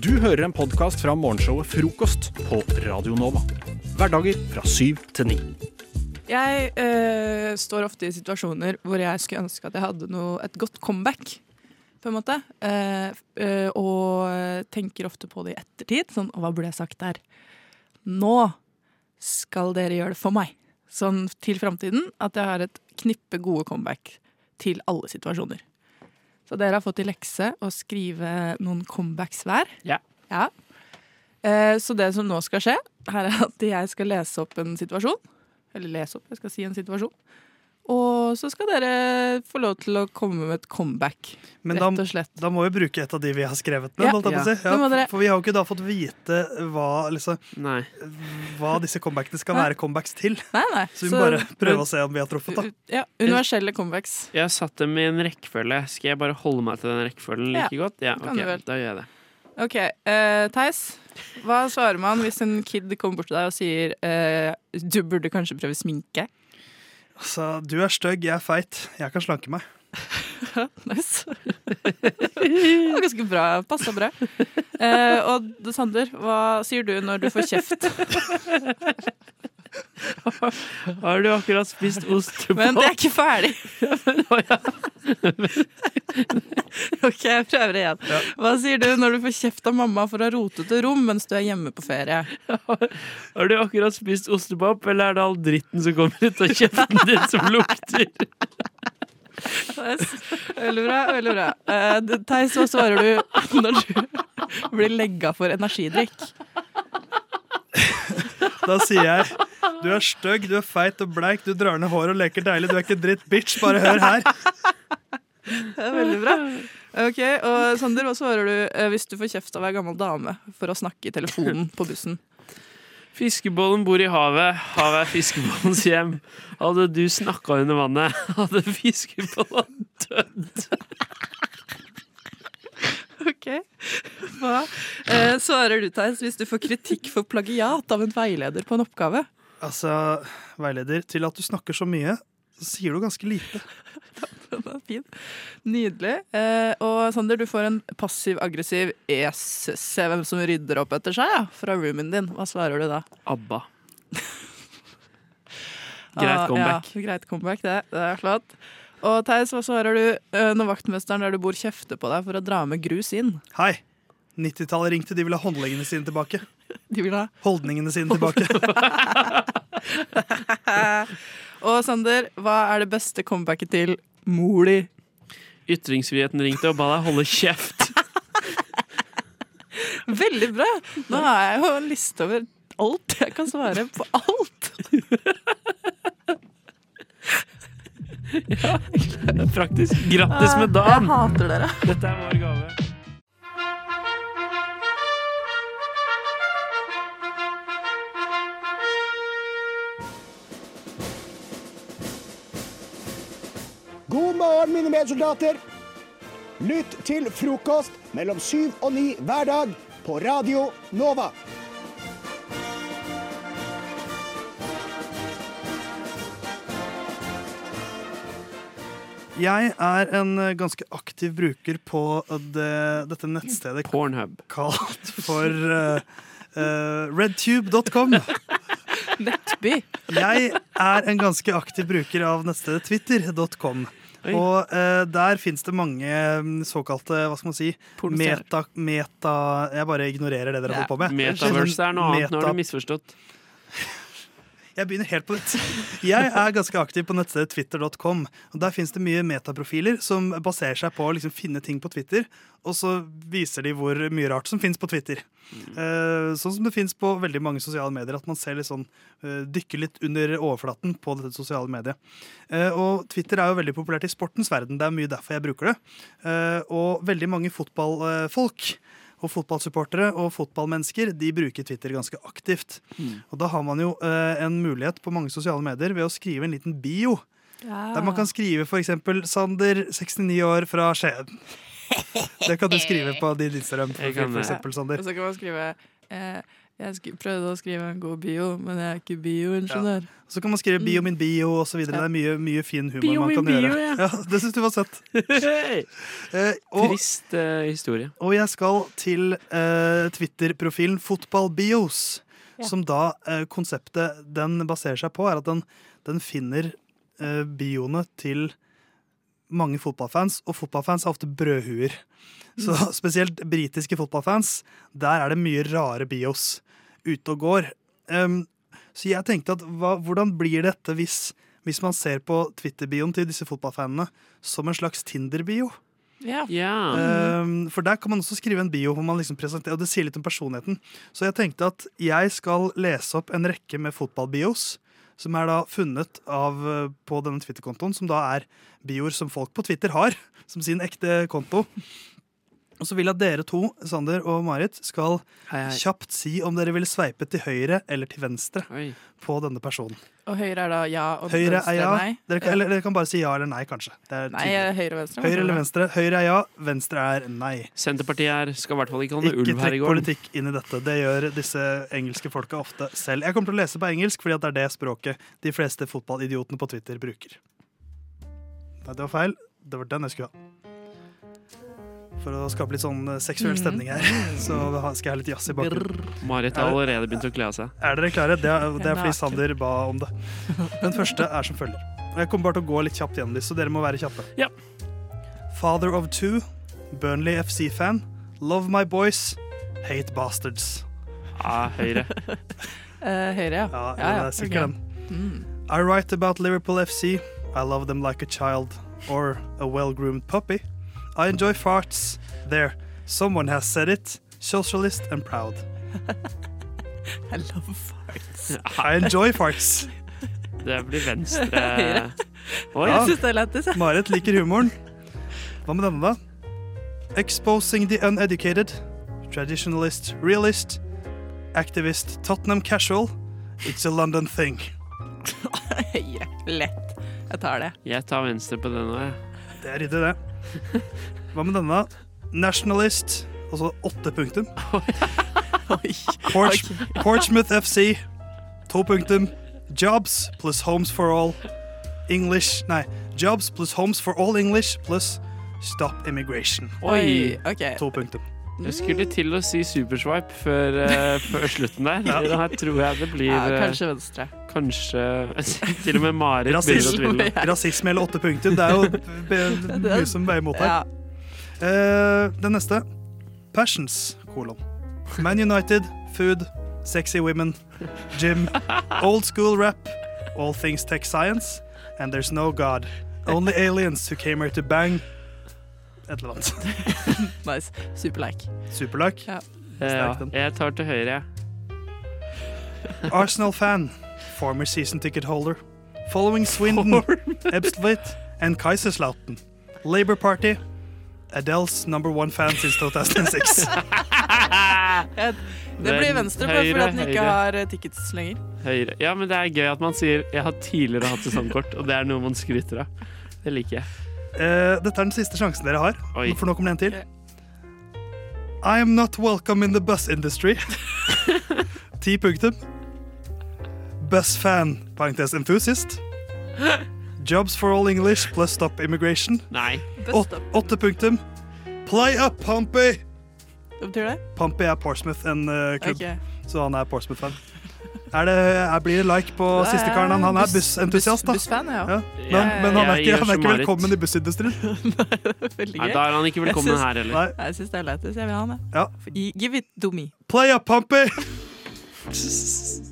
Du hører en podkast fra morgenshowet Frokost på Radio Nova. Hverdager fra syv til ni. Jeg øh, står ofte i situasjoner hvor jeg skulle ønske at jeg hadde noe, et godt comeback. På en måte. Eh, eh, og tenker ofte på det i ettertid. Sånn, hva burde jeg sagt der? Nå skal dere gjøre det for meg. Sånn til framtiden. At jeg har et knippe gode comeback til alle situasjoner. Så dere har fått i lekse å skrive noen comebacks hver. Ja. Ja. Eh, så det som nå skal skje, her er at jeg skal lese opp en situasjon. Eller lese opp, jeg skal si en situasjon. Og så skal dere få lov til å komme med et comeback, Men da, rett og slett. da må vi bruke et av de vi har skrevet ned. Ja. å si. Ja. Dere. For vi har jo ikke da fått vite hva, liksom, hva disse comebackene skal Nei. være comebacks til. Nei, nei. Så vi må bare prøve å se om vi har truffet. da. Ja, universelle comebacks. Jeg har satt dem i en rekkefølge. Skal jeg bare holde meg til den rekkefølgen like godt? Ja, kan du vel. da gjør jeg det. OK. Uh, Theis, hva svarer man hvis en kid kommer bort til deg og sier uh, du burde kanskje prøve sminke? Altså, du er stygg, jeg er feit. Jeg kan slanke meg. Nice. det var ganske bra. Passa bra. Eh, og Sander, hva sier du når du får kjeft? Har du akkurat spist ost på Men det er ikke ferdig. OK, jeg prøver igjen. Hva sier du når du får kjeft av mamma for å ha rotete rom mens du er hjemme på ferie? Har du akkurat spist ostepop, eller er det all dritten som kommer ut av kjeften din som lukter? Veldig bra. veldig bra uh, Theis, hva svarer du når du blir legga for energidrikk? Da sier jeg du er stygg, du er feit og bleik, du drar ned håret og leker deilig, du er ikke dritt, bitch, bare hør her. Det er veldig bra. Ok, og Sander, hva svarer du eh, hvis du får kjeft av ei gammel dame for å snakke i telefonen på bussen? Fiskebollen bor i havet, havet er fiskebollens hjem. Hadde du snakka under vannet, hadde fiskebollen dødd. Ok. Hva eh, svarer du, Theis, hvis du får kritikk for plagiat av en veileder på en oppgave? Altså, veileder, til at du snakker så mye, så sier du ganske lite. Den er fin. Nydelig. Eh, og Sander, du får en passiv-aggressiv es, se hvem som rydder opp etter seg, ja, fra roomien din. Hva svarer du da? ABBA. Greit comeback. Ah, ja, greit comeback, det. Det er flott. Og Theis, hva svarer du eh, når vaktmesteren der du bor kjefter på deg for å dra med grus inn? Hei, 90-tallet ringte, de ville ha håndleggene sine tilbake. De vil ha Holdningene sine tilbake. Og Sander, hva er det beste comebacket til mor di? Ytringsfriheten ringte og ba deg holde kjeft. Veldig bra! Nå har jeg jo en liste over alt jeg kan svare på alt. Praktisk. Grattis med Jeg hater dere. Dette er vår gave. God morgen, mine medsoldater. Lytt til frokost mellom syv og ni hver dag på Radio Nova. Jeg er en eh, ganske aktiv bruker på det, dette nettstedet Pornhub. kalt for uh, uh, redtube.com. Nettby. Jeg er en ganske aktiv bruker av nettstedet twitter.com. Oi. Og uh, der fins det mange mm, såkalte hva skal man si, meta, meta Jeg bare ignorerer det dere Ja. holder på med. Metaverse er noe annet. Nå har du misforstått. Jeg begynner helt på nytt. Jeg er ganske aktiv på nettstedet twitter.com. og Der fins det mye metaprofiler som baserer seg på å liksom finne ting på Twitter, og så viser de hvor mye rart som fins på Twitter. Eh, sånn som det fins på veldig mange sosiale medier, at man ser litt sånn, eh, dykker litt under overflaten på dette sosiale mediet. Eh, og Twitter er jo veldig populært i sportens verden, det er mye derfor jeg bruker det. Og veldig mange fotballfolk og fotballsupportere og fotballmennesker de bruker Twitter ganske aktivt. Og da har man jo eh, en mulighet på mange sosiale medier ved å skrive en liten bio. Der man kan skrive f.eks. Sander, 69 år, fra Skien. Det kan du skrive på din Instagram. For, For eksempel, Sander. Og så kan man skrive eh, Jeg sk prøvde å skrive en god bio, men jeg er ikke bioingeniør. Så kan man skrive Mm. 'bio min bio' og så videre. Det er mye, mye fin humor Bio man kan bio, gjøre. ja. Ja, det syns du var søtt. Hey. Eh, og, Trist eh, historie. og jeg skal til eh, Twitter-profilen Fotballbios, Ja. som da eh, konseptet den baserer seg på, er at den, den finner eh, bioene til mange fotballfans, og fotballfans er ofte brødhuer. Så spesielt britiske fotballfans, der er det mye rare bios ute og går. Um, så jeg tenkte at hva, hvordan blir dette hvis, hvis man ser på Twitter-bioen til disse fotballfanene som en slags Tinder-bio? Yeah. Yeah. Um, for der kan man også skrive en bio hvor man liksom presenterer, og det sier litt om personligheten. Så jeg tenkte at jeg skal lese opp en rekke med fotballbios, som er da funnet av, på denne Twitter-kontoen, som da er bioer som folk på Twitter har, som sin ekte konto. Og så vil jeg at dere to, Sander og Marit, skal Hei, hei. kjapt si om dere vil sveipe til høyre eller til venstre Oi. på denne personen. Og høyre er da ja, og Høyre venstre er ja. nei. Dere kan, eller dere kan bare si ja eller nei, kanskje. Det er Nei, høyre venstre. Høyre eller venstre. Høyre er ja, venstre er nei. Senterpartiet er, skal i hvert fall ikke holde Ikke ulv her i trekk gården. politikk inn i dette. Det gjør disse engelske folka ofte selv. Jeg kommer til å lese på engelsk, fordi at det er det språket de fleste fotballidiotene på Twitter bruker. Nei, det var feil. Det var den jeg skulle ha. For å skape litt sånn eh, seksuell Mhm. stemning her, så skal jeg ha litt jazz i bakgrunnen. Marit har allerede begynt å kle av seg. Er dere klare? Det er, det er fordi Sander ba om det. Den første er som følger. Jeg kommer bare til å gå litt kjapt gjennom disse, så dere må være kjappe. Ja. Father of two, Burnley FC-fan. Love my boys, hate bastards. Ja, høyre. Eh, høyre, ja. Ja, Ja, ja, det er sikkert den. Mm. I write about Liverpool FC. I love them like a child or a well-groomed puppy. I enjoy farts. There, someone has said it. Socialist and proud. I love farts. I enjoy farts. Det blir venstre. Oi. Ja. Jeg syns det er lættis. Marit liker humoren. Hva med denne, da? Exposing the uneducated. Traditionalist, realist. Activist, Tottenham casual. It's a London thing. Lett. Jeg tar det. Jeg tar venstre på den òg, jeg. Det er ryddig, det. Hva med denne? Nationalist. Altså så åtte punktum. Porch, Porchmouth Portsmouth FC. To punktum. Jobs pluss Homes for All. English Nei. Jobs pluss Homes for All English pluss Stop Immigration. Oi. OK. To punktum. Jeg skulle til å si superswipe før, uh, før slutten der. Ja. Her tror jeg det blir Ja, eh, kanskje venstre. Kanskje Til og med Marit Rasisme. begynner å tvile. Rasisme eller åtte punkter. Det er jo mye som veier mot her. Ja. Uh, den neste. Passions, kolon. Man United, food, sexy women, gym, old school rap, all things tech science, and there's no god. Only aliens who came here to bang. Et eller annet. Nice. Superlike. Superlike. Ja. Ja, Sterk den. jeg tar til høyre, jeg. Arsenal fan, former season ticket holder. Following Swindon, Ebstveit, and Kaiserslautern. Labour Party, Adele's number one fan since 2006. Det blir venstre bare fordi den ikke høyre. har eh, tickets lenger. Høyre. Ja, men det er gøy at man sier 'jeg har tidligere hatt sesongkort', og det er noe man skryter av. Det liker jeg. Uh, dette er den siste sjansen dere har, Oi. for nå kommer det en til. I am not welcome in the bus industry. Ti punktum. Bus fan, parentes enthusiast. Jobs for all English plus stop immigration. Nei. Åt, åtte punktum. Play up, Pompey! Hva betyr det? Pompey er Portsmouth, en uh, klubb, okay. så han er Portsmouth-fan. Er det, er, blir det like på siste karen? Han, han er bussentusiast, da. Bus, ja. Ja. Men, men han er ikke, han er ikke velkommen i bussindustrien. Veldig Nei, da er han ikke velkommen synes- her heller. Nei. Jeg syns det er lættis. Jeg vil ha han, jeg. Ja. Give it to me. Play up, Pompey!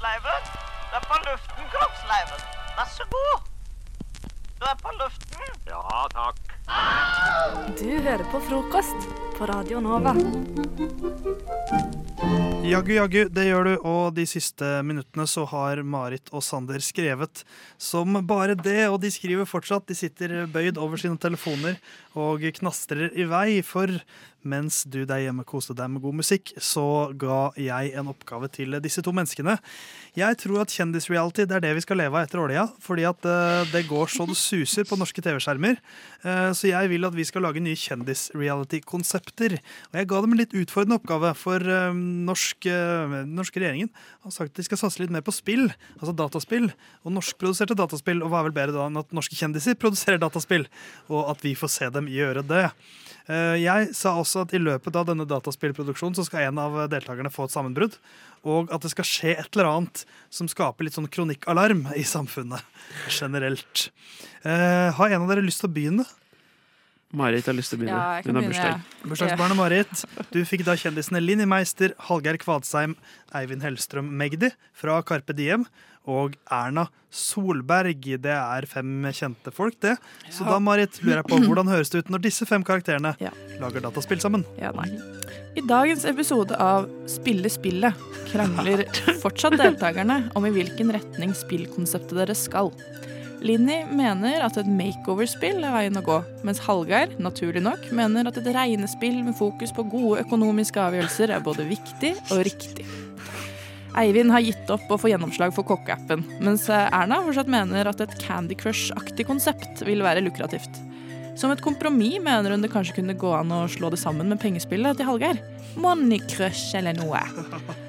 Kroppsleiven. Du er på luften, Kroppsleiven. Vær så god. Du er på luften. Ja, takk. Du hører på frokost på Radio Nova. Jaggu, jaggu, det gjør du. Og de siste minuttene så har Marit og Sander skrevet som bare det. Og de skriver fortsatt. De sitter bøyd over sine telefoner og knastrer i vei. For mens du der hjemme koste deg med god musikk, så ga jeg en oppgave til disse to menneskene. Jeg tror at kjendisreality det er det vi skal leve av etter årlia. Fordi at eh, det går så det suser på norske TV-skjermer. Eh, så jeg vil at vi skal lage nye kjendis-reality-konsepter. Og jeg ga dem en litt utfordrende oppgave, for eh, norsk, norske regjeringen har sagt at de skal satse litt mer på spill, altså dataspill. Og norskproduserte dataspill. Og hva er vel bedre da enn at norske kjendiser produserer dataspill, og at vi får se dem gjøre det. Eh, Jeg sa også at i løpet av denne dataspillproduksjonen så skal en av deltakerne få et sammenbrudd. Og at det skal skje et eller annet som skaper litt sånn kronikkalarm i samfunnet generelt. Eh, har en av dere lyst til å begynne? Marit har lyst til å begynne. Ja, Hun har bursdag. Bursdagsbarnet Marit. Du fikk da kjendisene Linni Meister, Hallgeir Kvadsheim, Eivind Hellstrøm Magdi fra Carpe Diem og Erna Solberg. Det er fem kjente folk, det. Så da Marit, lurer jeg på hvordan høres det ut når disse fem karakterene Ja. lager dataspill sammen? Ja, nei. I dagens episode av Spille spillet krangler fortsatt deltakerne om i hvilken retning spillkonseptet deres skal. Linni mener at et makeover-spill er veien å gå, mens Hallgeir, naturlig nok, mener at et regnespill med fokus på gode økonomiske avgjørelser er både viktig og riktig. Eivind har gitt opp å få gjennomslag for kokkeappen, mens Erna fortsatt mener at et Candy Crush-aktig konsept vil være lukrativt. Som et kompromiss mener hun det kanskje kunne gå an å slå det sammen med pengespillet til Hallgeir. Money Crush eller noe.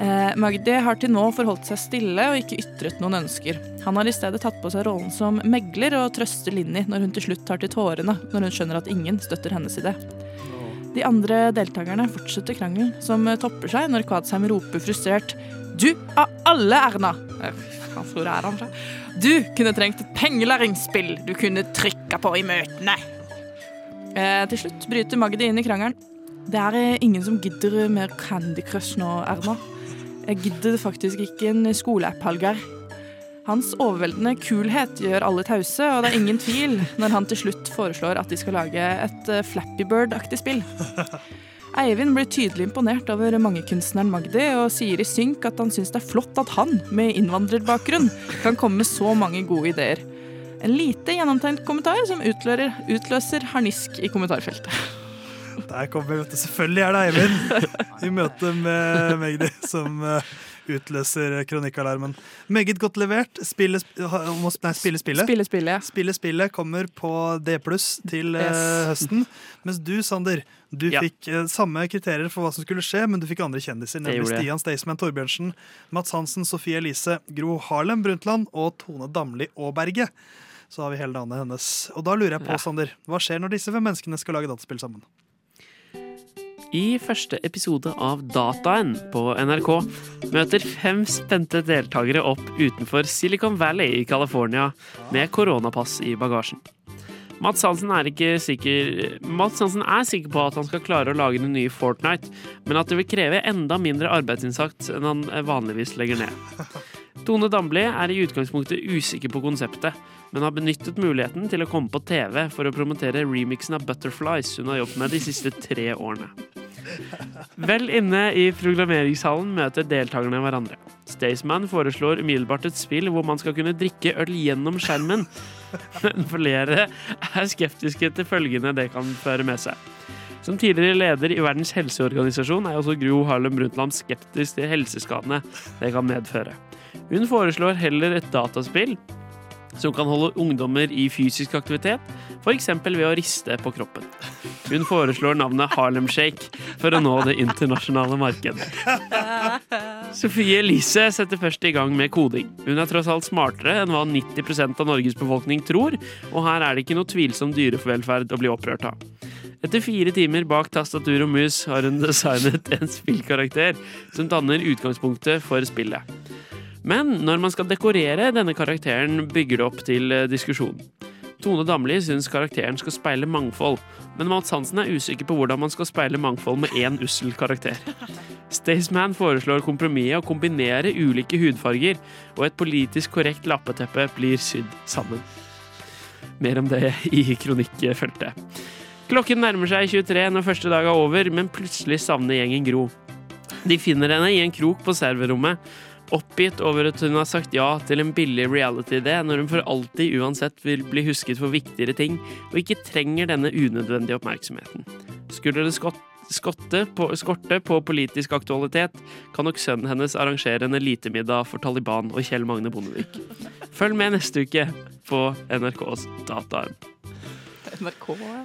Eh, Magdi har til nå forholdt seg stille og ikke ytret noen ønsker. Han har i stedet tatt på seg rollen som megler og trøster Linni når hun til slutt tar til tårene når hun skjønner at ingen støtter hennes idé. De andre deltakerne fortsetter krangelen, som topper seg når Kvadsheim roper frustrert Du, av alle, Erna! Eh, tror jeg er han fra? Du kunne trengt et pengelæringsspill du kunne trykka på i møtene. Eh, til slutt bryter Magdi inn i krangelen. Det er eh, ingen som gidder mer Candy Crush nå, Erna. Jeg gidder faktisk ikke en skoleapp, Hallgeir. Hans overveldende kulhet gjør alle tause, og det er ingen tvil når han til slutt foreslår at de skal lage et eh, Flappy Bird-aktig spill. Eivind blir tydelig imponert over mangekunstneren Magdi, og sier i synk at han syns det er flott at han, med innvandrerbakgrunn, kan komme med så mange gode ideer. En lite gjennomtenkt kommentar som utløser, utløser harnisk i kommentarfeltet. Der kommer vi, vet du. Selvfølgelig er det Eivind i møte med Magdi som eh, utløser kronikkalarmen. Meget godt levert. Spille, nei, spille spillet. Spille spillet, ja. Spille spillet kommer på D pluss til eh, Yes. høsten. Mens du, Sander, du Ja. fikk eh, samme kriterier for hva som skulle skje, men du fikk andre kjendiser. Nemlig. Stian Staysman Torbjørnsen, Mats Hansen, Sofie Elise, Gro Harlem Brundtland og Tone Damli Aaberge. Så har vi hele navnet hennes. Og da lurer jeg på, Ja. Sander, hva skjer når disse fem menneskene skal lage dataspill sammen? I første episode av Dataen på NRK møter fem spente deltakere opp utenfor Silicon Valley i California med koronapass i bagasjen. Mats Hansen er, ikke sikker, Mats Hansen er sikker på at han skal klare å lage den nye Fortnite, men at det vil kreve enda mindre arbeidsinnsats enn han vanligvis legger ned. Tone Damli er i utgangspunktet usikker på konseptet, men har benyttet muligheten til å komme på TV for å promotere remixen av Butterflies hun har jobbet med de siste tre årene. Vel inne i programmeringshallen møter deltakerne hverandre. Staysman foreslår umiddelbart et spill hvor man skal kunne drikke øl gjennom skjermen, men flere er skeptiske til følgene det kan føre med seg. Som tidligere leder i Verdens helseorganisasjon er også Gro Harlem Brundtland skeptisk til helseskadene det kan medføre. Hun foreslår heller et dataspill som kan holde ungdommer i fysisk aktivitet, f.eks. ved å riste på kroppen. Hun foreslår navnet Harlem Shake for å nå det internasjonale markedet. Sofie Elise setter først i gang med koding. Hun er tross alt smartere enn hva 90% av Norges befolkning tror, og her er det ikke noe tvilsom dyrevelferd å bli opprørt av. Etter fire timer bak tastatur og mus har hun designet en spillkarakter som danner utgangspunktet for spillet. Men når man skal dekorere denne karakteren, bygger det opp til eh, diskusjon. Tone Damli syns karakteren skal speile mangfold, men Mats Hansen er usikker på hvordan man skal speile mangfold med én ussel karakter. Staysman foreslår kompromisset å kombinere ulike hudfarger, og et politisk korrekt lappeteppe blir sydd sammen. Mer om det i kronikkfeltet. Klokken nærmer seg 23 når første dag er over, men plutselig savner gjengen Gro. De finner henne i en krok på serverrommet, oppgitt over at hun har sagt ja til en billig reality-idé når hun for alltid uansett vil bli husket for viktigere ting, og ikke trenger denne unødvendige oppmerksomheten. Skulle det skott, skotte på, skorte på politisk aktualitet, kan nok sønnen hennes arrangere en elitemiddag for Taliban og Kjell Magne Bondevik. Følg med neste uke på NRKs Dataarm. NRK, ja.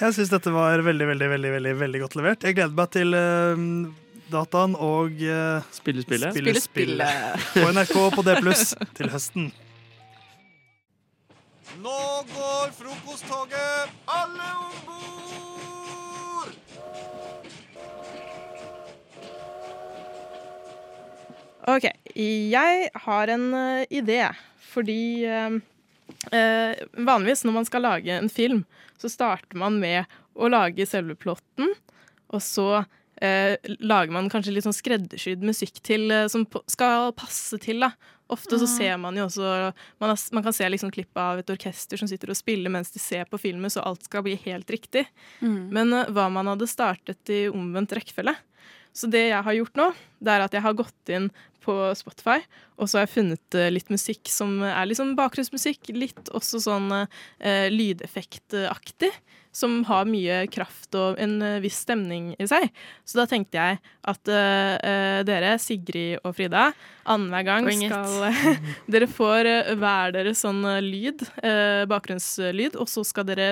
Jeg syns dette var veldig veldig, veldig, veldig, veldig godt levert. Jeg gleder meg til eh, Dataen og eh, Spille spillet. Spille spillet på NRK på D pluss til høsten. Nå går frokosttoget! Alle om bord! Ok, jeg har en uh, idé, fordi uh, eh, vanligvis når man skal lage en film, så starter man med å lage selve plotten, og så eh, lager man kanskje litt sånn skreddersydd musikk til, eh, som skal passe til. da. Ofte så ser man jo også Man, har, man kan se liksom klipp av et orkester som sitter og spiller mens de ser på filmen, så alt skal bli helt riktig. Men eh, hva man hadde startet i omvendt rekkefølge. Så det jeg har gjort nå, det er at jeg har gått inn på Spotify, og så har jeg funnet eh, litt musikk som er litt sånn bakgrunnsmusikk, litt også sånn eh, lydeffektaktig, som har mye kraft og en eh, viss stemning i seg. Så da tenkte jeg at eh, dere, Sigrid og Frida, annenhver gang skal Dere får hver deres sånn lyd, uh, bakgrunnslyd, og så skal dere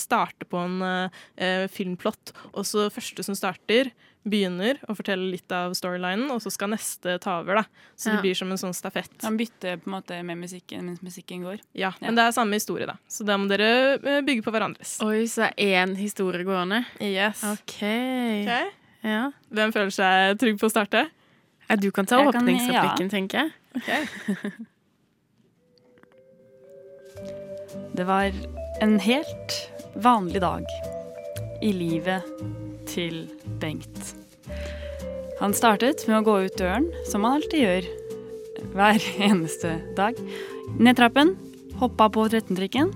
starte på en eh, filmplott. Og så første som starter, begynner å fortelle litt av storylinen, og så skal neste ta over. da. Så Ja. det blir som en sånn stafett. Han bytter på en måte med musikken mens musikken går. Ja, Men det er samme historie, da. Så da må dere eh, bygge på hverandres. Oi, så det er én historie gående? Yes. OK. okay. Ja. Hvem føler seg trygg på å starte? Ja, du kan ta Jeg åpningsreplikken, ja. tenker jeg. Det var en helt vanlig dag i livet til Bengt. Han startet med å gå ut døren, som han alltid gjør hver eneste dag. Ned trappen, hoppa på 13-trikken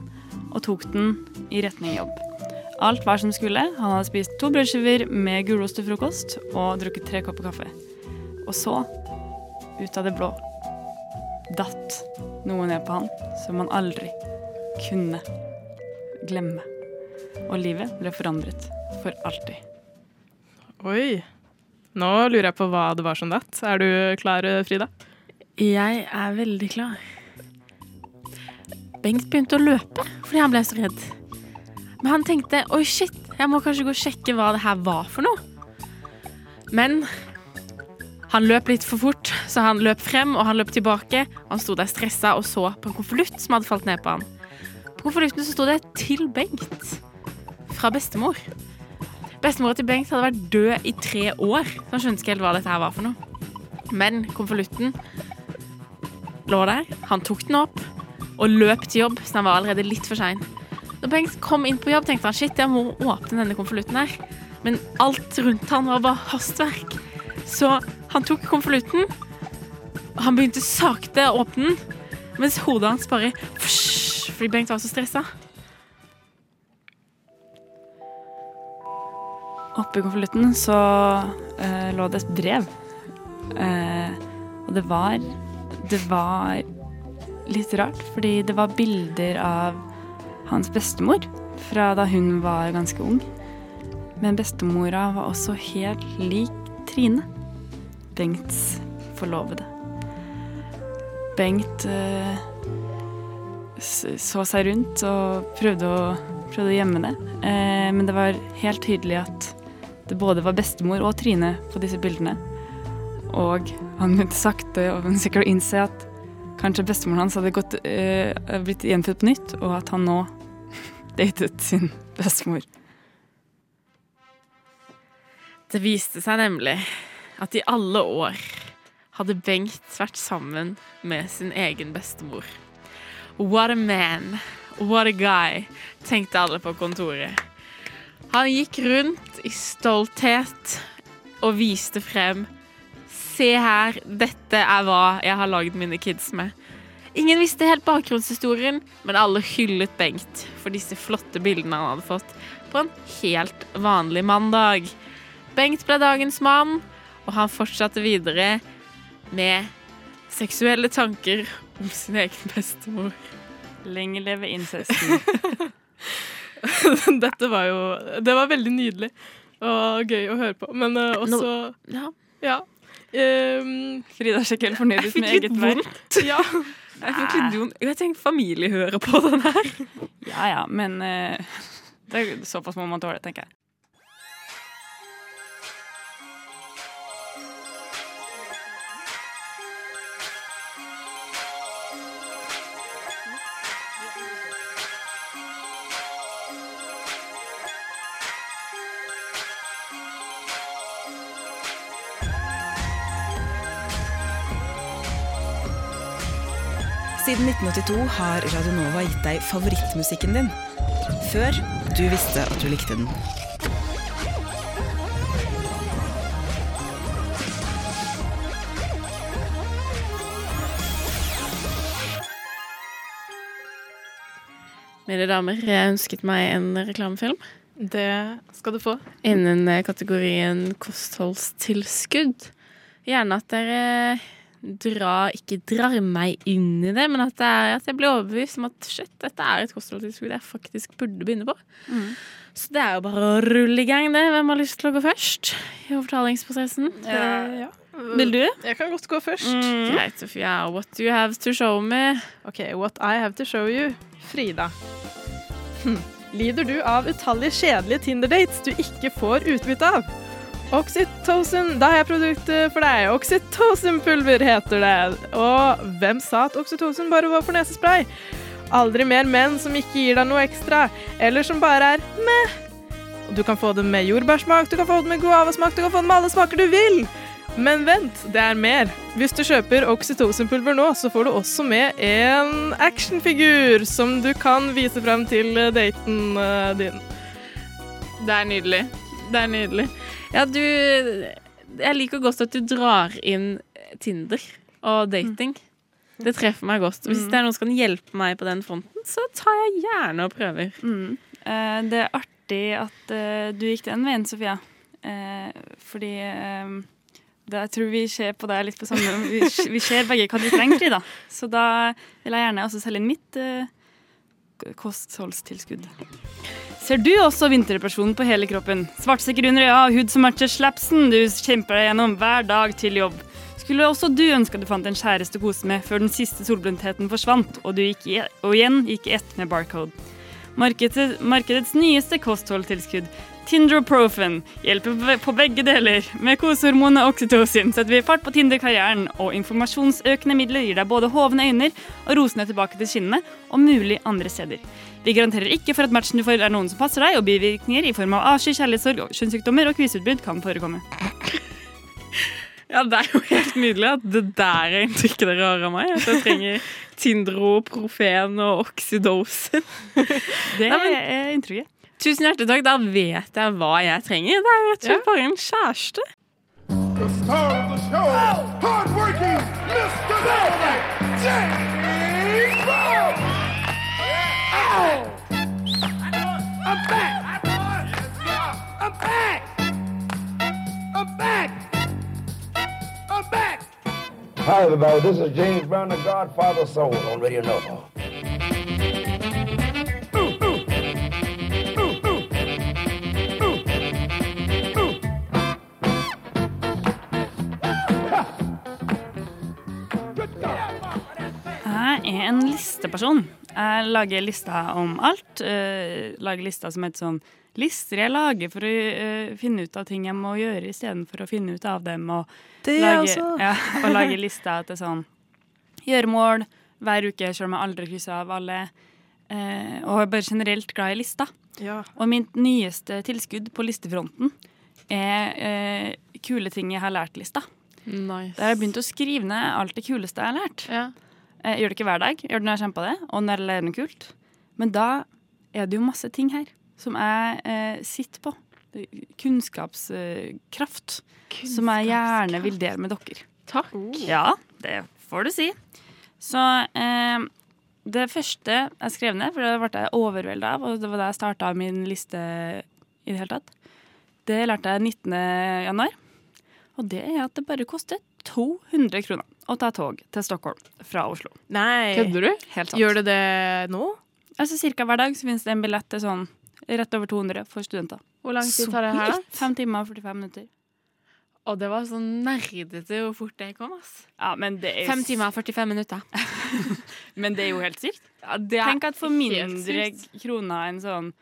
og tok den i retning jobb. Alt var som skulle. Han hadde spist to brødskiver med gulost til frokost og drukket tre kopper kaffe. Og så, ut av det blå, datt noe ned på han som han aldri kunne glemme. Og livet ble forandret for alltid. Oi. Nå lurer jeg på hva det var som datt. Er du klar, Frida? Jeg er veldig klar. Bengt begynte å løpe fordi han ble så redd. Men han tenkte oi, shit, jeg må kanskje gå og sjekke hva det her var for noe. Men han løp litt for fort, så han løp frem og han løp tilbake. Han sto der stressa og så på en konvolutt som hadde falt ned på han. På konvolutten sto det 'Til Bengt' fra bestemor. Bestemora til Bengt hadde vært død i tre år, så han skjønte ikke helt hva dette her var for noe. Men konvolutten lå der. Han tok den opp og løp til jobb, så han var allerede litt for sein. Når Bengt kom inn på jobb, tenkte han shit, jeg må åpne denne konvolutten her. Men alt rundt han var bare hastverk. Så han tok konvolutten, han begynte sakte å åpne den, mens hodet hans bare fordi Bengt var så stressa. Oppi konvolutten så uh, lå det et brev. Uh, og det var Det var litt rart, fordi det var bilder av hans bestemor fra da hun var ganske ung. Men bestemora var også helt lik Trine, Bengts forlovede. Bengt uh, så seg rundt og prøvde å, prøvde å gjemme det. Eh, men det var helt tydelig at det både var bestemor og Trine på disse bildene. Og han begynte sakte og sikkert å innse at kanskje bestemoren hans hadde gått, eh, blitt gjenfødt på nytt, og at han nå datet sin bestemor. Det viste seg nemlig at i alle år hadde Bengt vært sammen med sin egen bestemor. What a man, what a guy, tenkte alle på kontoret. Han gikk rundt i stolthet og viste frem Se her, dette er hva jeg har lagd mine kids med. Ingen visste helt bakgrunnshistorien, men alle hyllet Bengt for disse flotte bildene han hadde fått på en helt vanlig mandag. Bengt ble dagens mann, og han fortsatte videre med seksuelle tanker om sin egen bestemor. Lenge leve incesten. Dette var jo Det var veldig nydelig og gøy å høre på. Men uh, også Ja. Ja. Um, Frida er ikke helt fornøyd Jeg med fikk litt eget verk. vondt. ja. Jeg fikk litt vondt. Jeg tenker familie hører på den her. Ja ja, men uh, det er såpass må man tåle, tenker jeg. Siden 1982 har Radionova gitt deg favorittmusikken din. Før du visste at du likte den. Mine damer, jeg ønsket meg en reklamefilm. Det skal du få. Innen eh, kategorien kostholdstilskudd. Gjerne at dere drar, ikke drar meg inn i det, men at, det er, at jeg blir overbevist om at shit, dette er et kostholdstilskudd jeg faktisk burde begynne på. Så det er jo bare å rulle i gang, det. Hvem har lyst til å gå først i overtalingsprosessen? Ja. Vil du? Jeg kan godt gå først. Mm. Greit, Sofia. What do you have to show me? Ok, what I have to show you. Frida. Hm. Lider du av utallige kjedelige Tinder-dates du ikke får utbytte av? Oxytocin, da har jeg produktet for deg. Oxytocin-pulver heter det. Og hvem sa at oxytocin bare var for nesespray? Aldri mer menn som ikke gir deg noe ekstra, eller som bare er meh. Du kan få det med jordbærsmak, du kan få det med guavasmak, du kan få det med alle smaker du vil. Men vent, det er mer. Hvis du kjøper Oxytocin-pulver nå, så får du også med en actionfigur som du kan vise frem til daten eh, din. Det er nydelig. Det er nydelig. Ja, du Jeg liker godt at du drar inn Tinder og dating. Det treffer meg godt. Hvis Mm. det er noen som kan hjelpe meg på den fronten, så tar jeg gjerne og prøver. Mm. Eh, det er artig at eh, du gikk den veien, Sofia. Eh, fordi eh, da, jeg tror vi ser på deg litt på samme Vi, vi ser begge hva du trenger, Frida. Så da vil jeg gjerne også selge inn mitt eh, kostholdstilskudd. Ser du også vinterdepresjonen på hele kroppen? Svartsekker under øya, hud som matcher slapsen du kjemper deg gjennom hver dag til jobb. Skulle også du ønske at du fant en kjæreste å kose med før den siste solblindheten forsvant, og du gikk i, og igjen gikk i ett med Barcode. Markedet, markedets nyeste kostholdtilskudd, Tindroprofen, hjelper på- begge deler. Med kosehormonet oksytocin setter vi fart på Tinder-karrieren, og informasjonsøkende midler gir deg både hovne øyne og rosene tilbake til kinnene, og mulig andre steder. Vi garanterer ikke for at matchen du får er noen som passer deg, og bivirkninger i form av avsky, kjærlighetssorg, kjønnssykdommer og kviseutbrudd kan forekomme. Ja, det er jo helt nydelig at det der er inntrykket dere har av meg. At jeg trenger Tindro, Profen og Oxydosen. Det er inntrykket. Tusen hjertelig takk. Da vet jeg hva jeg trenger. Det er rett og slett bare en kjæreste. The star of the show, hard-working Mr. Dynamite, James Hi, everybody. This is James Brown, the Godfather Soul on Radio Nova. Jeg er en listeperson. Jeg lager lister om alt. Uh, lager lister som heter sånn Lister jeg lager for å uh, finne ut av ting jeg må gjøre istedenfor å finne ut av dem. Og Det lage. Ja, og lage lister til sånn gjøremål hver uke, selv om jeg aldri krysser av alle. Uh, og er bare generelt glad i lister. Ja. Og mitt nyeste tilskudd på listefronten er uh, kule ting jeg har lært-lista. Nice. Der har jeg begynt å skrive ned alt det kuleste jeg har lært. Jeg gjør det ikke hver dag, jeg gjør det når jeg kommer på det, og når jeg lærer noe kult. Men da er det jo masse ting her som jeg eh, sitter på. Kunnskapskraft. som jeg gjerne vil dele med dere. Takk. Ja, det får du si. Så eh, det første jeg skrev ned, for det ble jeg overvelda av, og det var da jeg starta min liste i det hele tatt, det lærte jeg 19. januar. Og det er at det bare koster 200 kroner å ta tog til Stockholm fra Oslo. Nei. Kødder du? Helt sant. Gjør det det nå? Altså Cirka hver dag så finnes det en billett til sånn rett over 200 for studenter. Hvor lang tid tar det her, da? Fem timer og 45 minutter. Og det var sånn nerdete hvor fort det kom, ass. Ja, men det er Fem timer og 45 minutter. Men det er jo helt sykt. Ja, det er Tenk at for mindre kroner enn sånn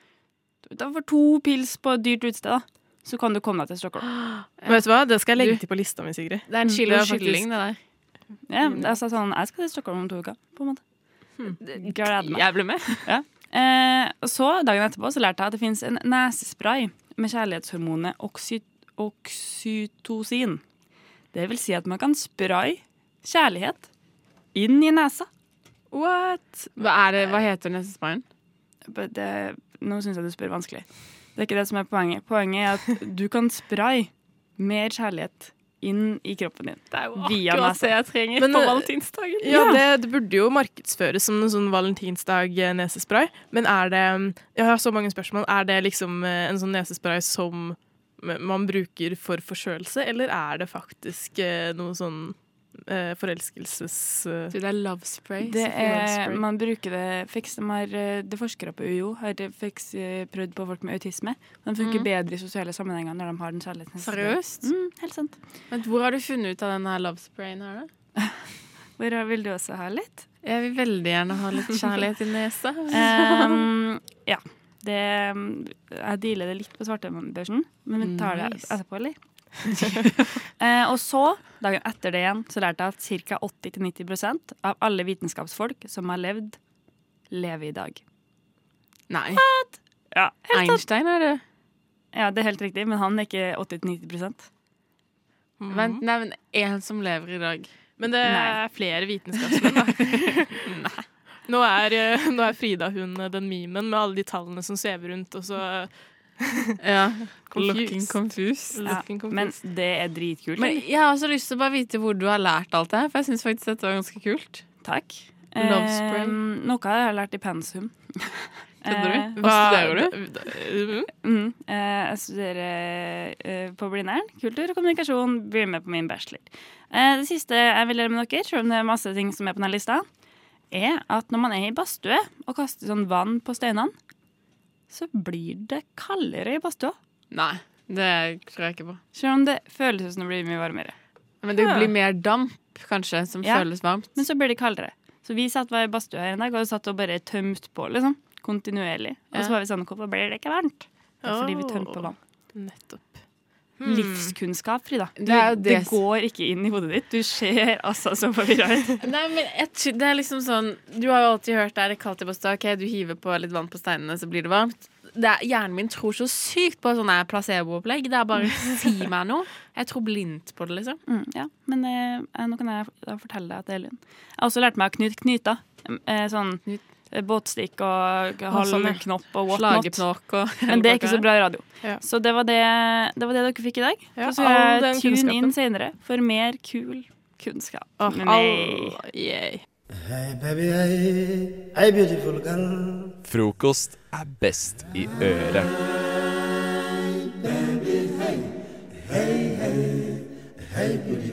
da For to pils på et dyrt utested, da, så kan du komme deg til Stockholm. Vet du hva? Det skal jeg legge til på lista mi, Sigrid. Det er en Mm, kilo det er kylling, det der. Ja, altså sånn, Jeg skal til Stockholm om to uker, på en måte. Gleder meg. Jeg blir med. Ja. Eh, så, dagen etterpå, så lærte jeg at det fins en nesespray med kjærlighetshormonet oksy oksytocin. Det vil si at man kan spraye kjærlighet inn i nesa. What? Hva, det, hva heter nesesprayen? Det, nå syns jeg du spør vanskelig. Det er ikke det som er poenget. Poenget er at du kan spraye mer kjærlighet inn i kroppen din. Det er jo akkurat det jeg trenger Men, på eh, valentinsdagen. Ja, det, det burde jo markedsføres som en sånn valentinsdag-nesespray. Men er det Jeg har så mange spørsmål. Er det liksom eh, en sånn nesespray som man bruker for forkjølelse, eller er det faktisk eh, noe sånn eh, forelskelses... eh, Du, det er love spray. Det er, love spray. man bruker det fiks, de har, eh, det forskere på UiO har fiks, eh, prøvd på folk med autisme. De funker Mm. bedre i sosiale sammenhenger når de har den kjærligheten. Seriøst? Mm, helt sant. Men hvor har du funnet ut av denne love sprayen her, da? Hvor vil du også ha litt? Jeg vil veldig gjerne ha litt kjærlighet i nesa. um, ja. Det, jeg dealer det litt på svartebørsen, men vi tar det etterpå, eller? eh, og så, dagen etter det igjen, så lærte jeg at ca. 80-90% av alle vitenskapsfolk som har levd, lever i dag. Nei. Ja, helt. Einstein er det. Ja, det er helt riktig, men han er ikke 80-90% Vent, nei, men en som lever i dag. Men det Nei. er flere vitenskapsmenn, da. Nei. Nå er, eh, nå er Frida hun eh, den memen med alle de tallene som svever rundt, og så Ja. Confused. Looking confused. Ja, Looking confused. men det er dritkult. Men jeg har også lyst til å bare vite hvor du har lært alt det her, for jeg syns faktisk dette var ganske kult. Takk. Love spray. Eh, noe jeg har lært i pensum. Kødder Eh, du? Hva studerer du? Mm, eh, jeg studerer eh, på Blindern. Kultur og kommunikasjon. Blir med på min bachelor. Eh, det siste jeg vil gjøre med dere, selv om det er masse ting som er på denne lista, er at når man er i badstue og kaster sånn vann på steinene, så blir det kaldere i badstua. Nei, det tror jeg ikke på. Selv om det føles som det blir mye varmere. Men det blir mer damp, kanskje, som Ja. føles varmt. Men så blir det kaldere. Så vi satt var i badstua en dag og satt og bare tømte på, liksom. Kontinuerlig. Og så var vi sånn, hvorfor blir det ikke varmt? Det er fordi vi tømte på vann. Nettopp. Livskunnskap, Frida. Du, Hmm. Det det, går ikke inn i hodet ditt. Du ser altså så forvirra ut. Nei, men jeg, det er liksom sånn Du har jo alltid hørt det er kaldt i badstua. Ok, du hiver på litt vann på steinene, så blir det varmt. Det er, hjernen min tror så sykt på sånne placebo-opplegg. Det er bare si meg noe. Jeg tror blindt på det, liksom. Mm, ja, men eh, nå kan jeg fortelle deg at det er løgn. Jeg har også lært meg å knyte knyta. Eh, sånn eh, båtstikk og halvknopp og whatnot. Slageknokk og Men det er ikke så bra i radio. Ja. Så det var det, det var det dere fikk i dag. Ja, så skal jeg tune kunnskapen. inn senere for mer kul kunnskap. Med all, yeah. yay. Hey baby, hey, hey beautiful girl. Frokost er best i øret. Hey beautiful girl.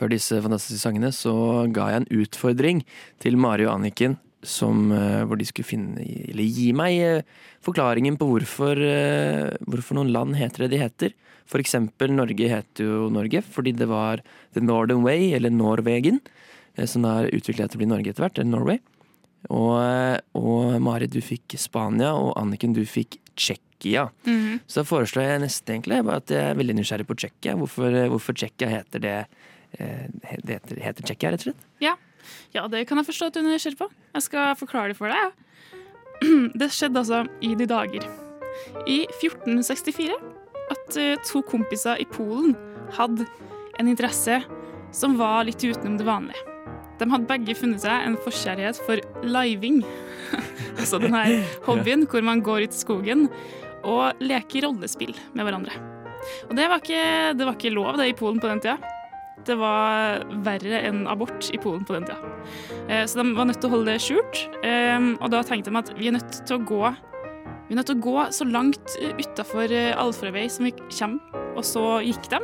Før disse fantastiske sangene så ga jeg en utfordring til Mari og Anniken, som, eh, hvor de skulle finne, eller gi meg eh, forklaringen på hvorfor, eh, hvorfor noen land heter det de heter. For eksempel Norge heter jo Norge fordi det var The Northern Way, eller Norwegen, som har utviklet seg til å bli Norge etter hvert, eller Norway. Og, og Mari, du fikk Spania, og Anniken, du fikk Tsjekkia. Mhm. Så da foreslår jeg nesten egentlig at jeg er veldig nysgjerrig på Tsjekkia. Hvorfor, hvorfor Tsjekkia heter det Det heter, heter Tsjekkia, rett og slett? Ja. ja, det kan jeg forstå at du er nysgjerrig på. Jeg skal forklare det for deg. Det skjedde altså i de dager. I 1464 at eh, to kompiser i Polen hadde en interesse som var litt utenom det vanlige. De hadde begge funnet seg en forkjærlighet for living. altså denne hobbyen hvor man går ut i skogen og leker rollespill med hverandre. Og det var ikke, det var ikke lov det i Polen på den tida. Det var verre enn abort i Polen på den tida. Eh, Så de var nødt til å holde det skjult. Eh, Og da tenkte de at vi er nødt til å gå vi er nødt til å gå så langt utafor allfarvei som vi kommer. Og så gikk de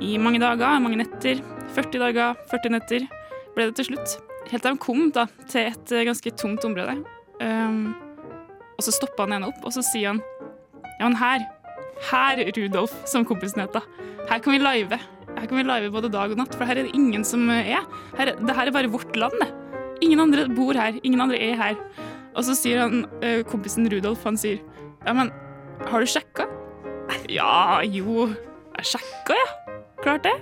i mange dager, mange netter. 40 dager, 40 netter ble det til slutt. Helt til de kom da, til et eh, ganske tungt område. Um, og så stoppa han ene opp, og så sier han Ja, men her, her, Rudolf, som kompisen heter. Her kan vi live. Her kan vi live både dag og natt, for her er det ingen som er. Her, det her er bare vårt land, det. Ingen andre bor her. Ingen andre er her. Og så sier han, eh, kompisen Rudolf, han sier Ja, men har du sjekka? Ja, jo, jeg sjekka, ja. Klart det.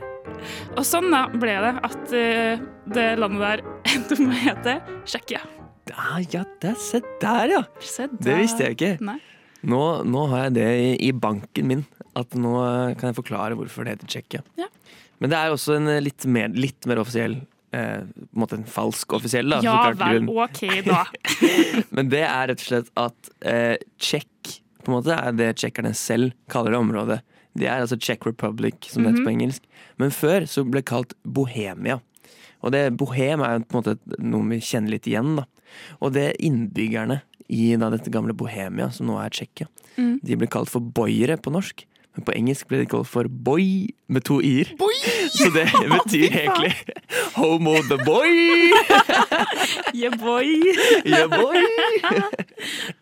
Og sånn da ble det at eh, det landet der endte med å hete Tsjekkia. Ah, ja, det se der, ja! Se Det visste jeg ikke. Nå, nå har jeg det i, i banken min, at nå eh, kan jeg forklare hvorfor det heter Tsjekkia. Ja. Men det er også en eh, litt mer, litt mer offisiell eh, på en måte en falsk offisiell, da. Ja vel. OK, da. Men det er rett og slett at eh, Tsjekk på en måte er det tsjekkerne selv kaller det området. Det er altså Czech Republic, som det heter på Mhm. engelsk. Men før så ble det kalt Bohemia. Og det Bohem er jo på en måte noe vi kjenner litt igjen, da. Og det innbyggerne i da, dette gamle Bohemia, som nå er Tsjekkia, Mm. de ble kalt for boyere på norsk. Men på engelsk ble det kalt for boy med to i-er. Så det betyr egentlig homo the boy. Yeah, boy. Yeah, boy.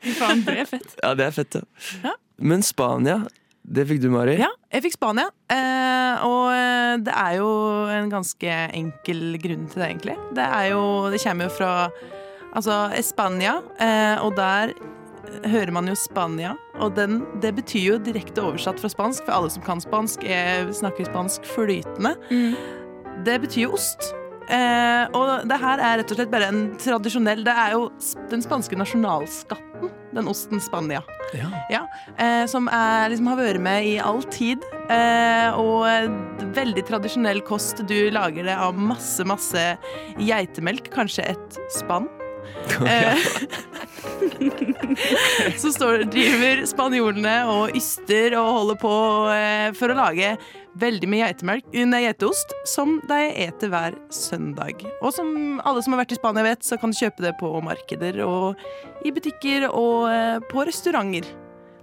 Fy faen, det er fett. Ja, det er fett, ja. Men Spania, det fikk du, Mari. Ja, jeg fikk Spania. Eh, og eh, det er jo en ganske enkel grunn til det, egentlig. Det jo Det kommer jo fra altså Spania, eh, og der hører man jo Spania. Og den, det betyr jo direkte oversatt fra spansk, for alle som kan spansk, er, snakker spansk flytende. Det betyr jo ost. Eh, og det her er rett og slett bare en tradisjonell Det er jo den spanske nasjonalskatten, den osten Spania. Ja, eh, som er, liksom, har vært med i all tid. Eh, og veldig tradisjonell kost. Du lager det av masse, masse geitemelk, kanskje et spann. Eh, så står, driver spanjolene og yster og holder på eh, for å lage veldig mye nei, geiteost som de eter hver søndag. Og som alle som har vært i Spania vet, så kan du kjøpe det på markeder og i butikker og eh, på restauranter.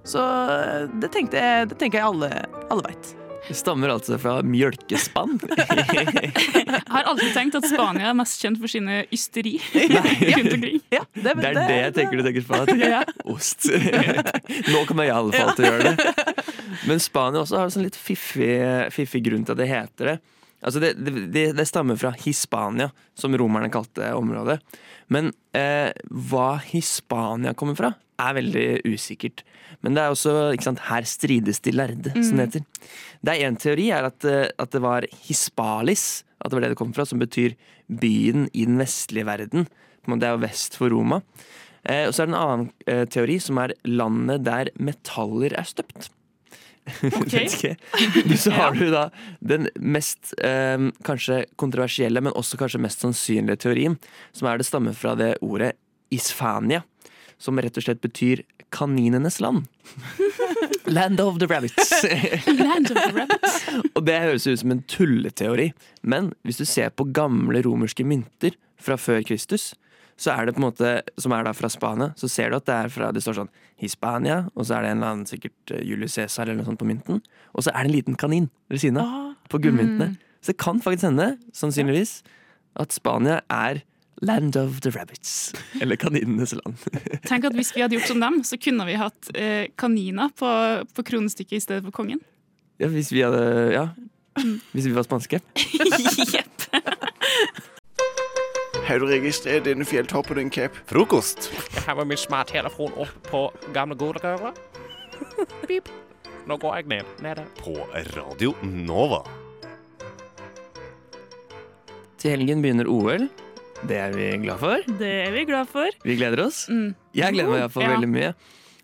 Så eh, det, tenkte det tenker jeg alle, alle veit. Det stammer altså fra mjølkespann. Jeg har alltid tenkt at Spania er mest kjent for sine ysteri. rundt omkring. Det er det jeg tenker du tenker på. at Ja. Ost. Nå kommer jeg i alle fall til å gjøre det. Men Spania også har en sånn litt fiffig, fiffig grunn til at det heter det. Altså det, det, det, det stammer fra Hispania, som romerne kalte området. Men eh, hva Hispania kommer fra, er veldig usikkert. Men det er også ikke sant, her strides de lærde, som det Mm. heter. Det er En teori er at, eh, at det var Hispalis, at det var det det kom fra, som betyr byen i den vestlige verden. Det er jo vest for Roma. Eh, og så er det en annen eh, teori som er landet der metaller er støpt. Ok. Så har du da den mest eh, kanskje kontroversielle, men også kanskje mest sannsynlige teorien, som er det stammer fra det ordet Isfania, som rett og slett betyr kaninenes land. Land of the rabbits. Land of the rabbits. Og det høres ut som en tulleteori, men hvis du ser på gamle romerske mynter fra før Kristus, så er det på en måte, som er da fra Spania, så ser du at det er fra, det står sånn Hispania, og så er det en eller annen sikkert eh, Julius Cæsar eller noe sånt på mynten, og så er det en liten kanin ved siden av, på gullmyntene. Så det kan faktisk hende, sannsynligvis, at Spania er Land of the rabbits. Eller kaninenes land. Tenk at Hvis vi hadde gjort som dem, så kunne vi hatt eh, kaniner på, på kronestykket i stedet for kongen. Ja, hvis vi hadde Ja. Hvis vi var spanske. Har du registrert denne fjelltoppen din, Cap? Frokost. Jeg har med min smarttelefon opp på gamle godegøra. Pip. Nå går jeg ned. Nede. På Radio Nova. Til helgen begynner OL. Det er vi glad for. Det er vi glad for. Vi gleder oss. Mm. Jeg gleder meg iallfall Ja. veldig mye.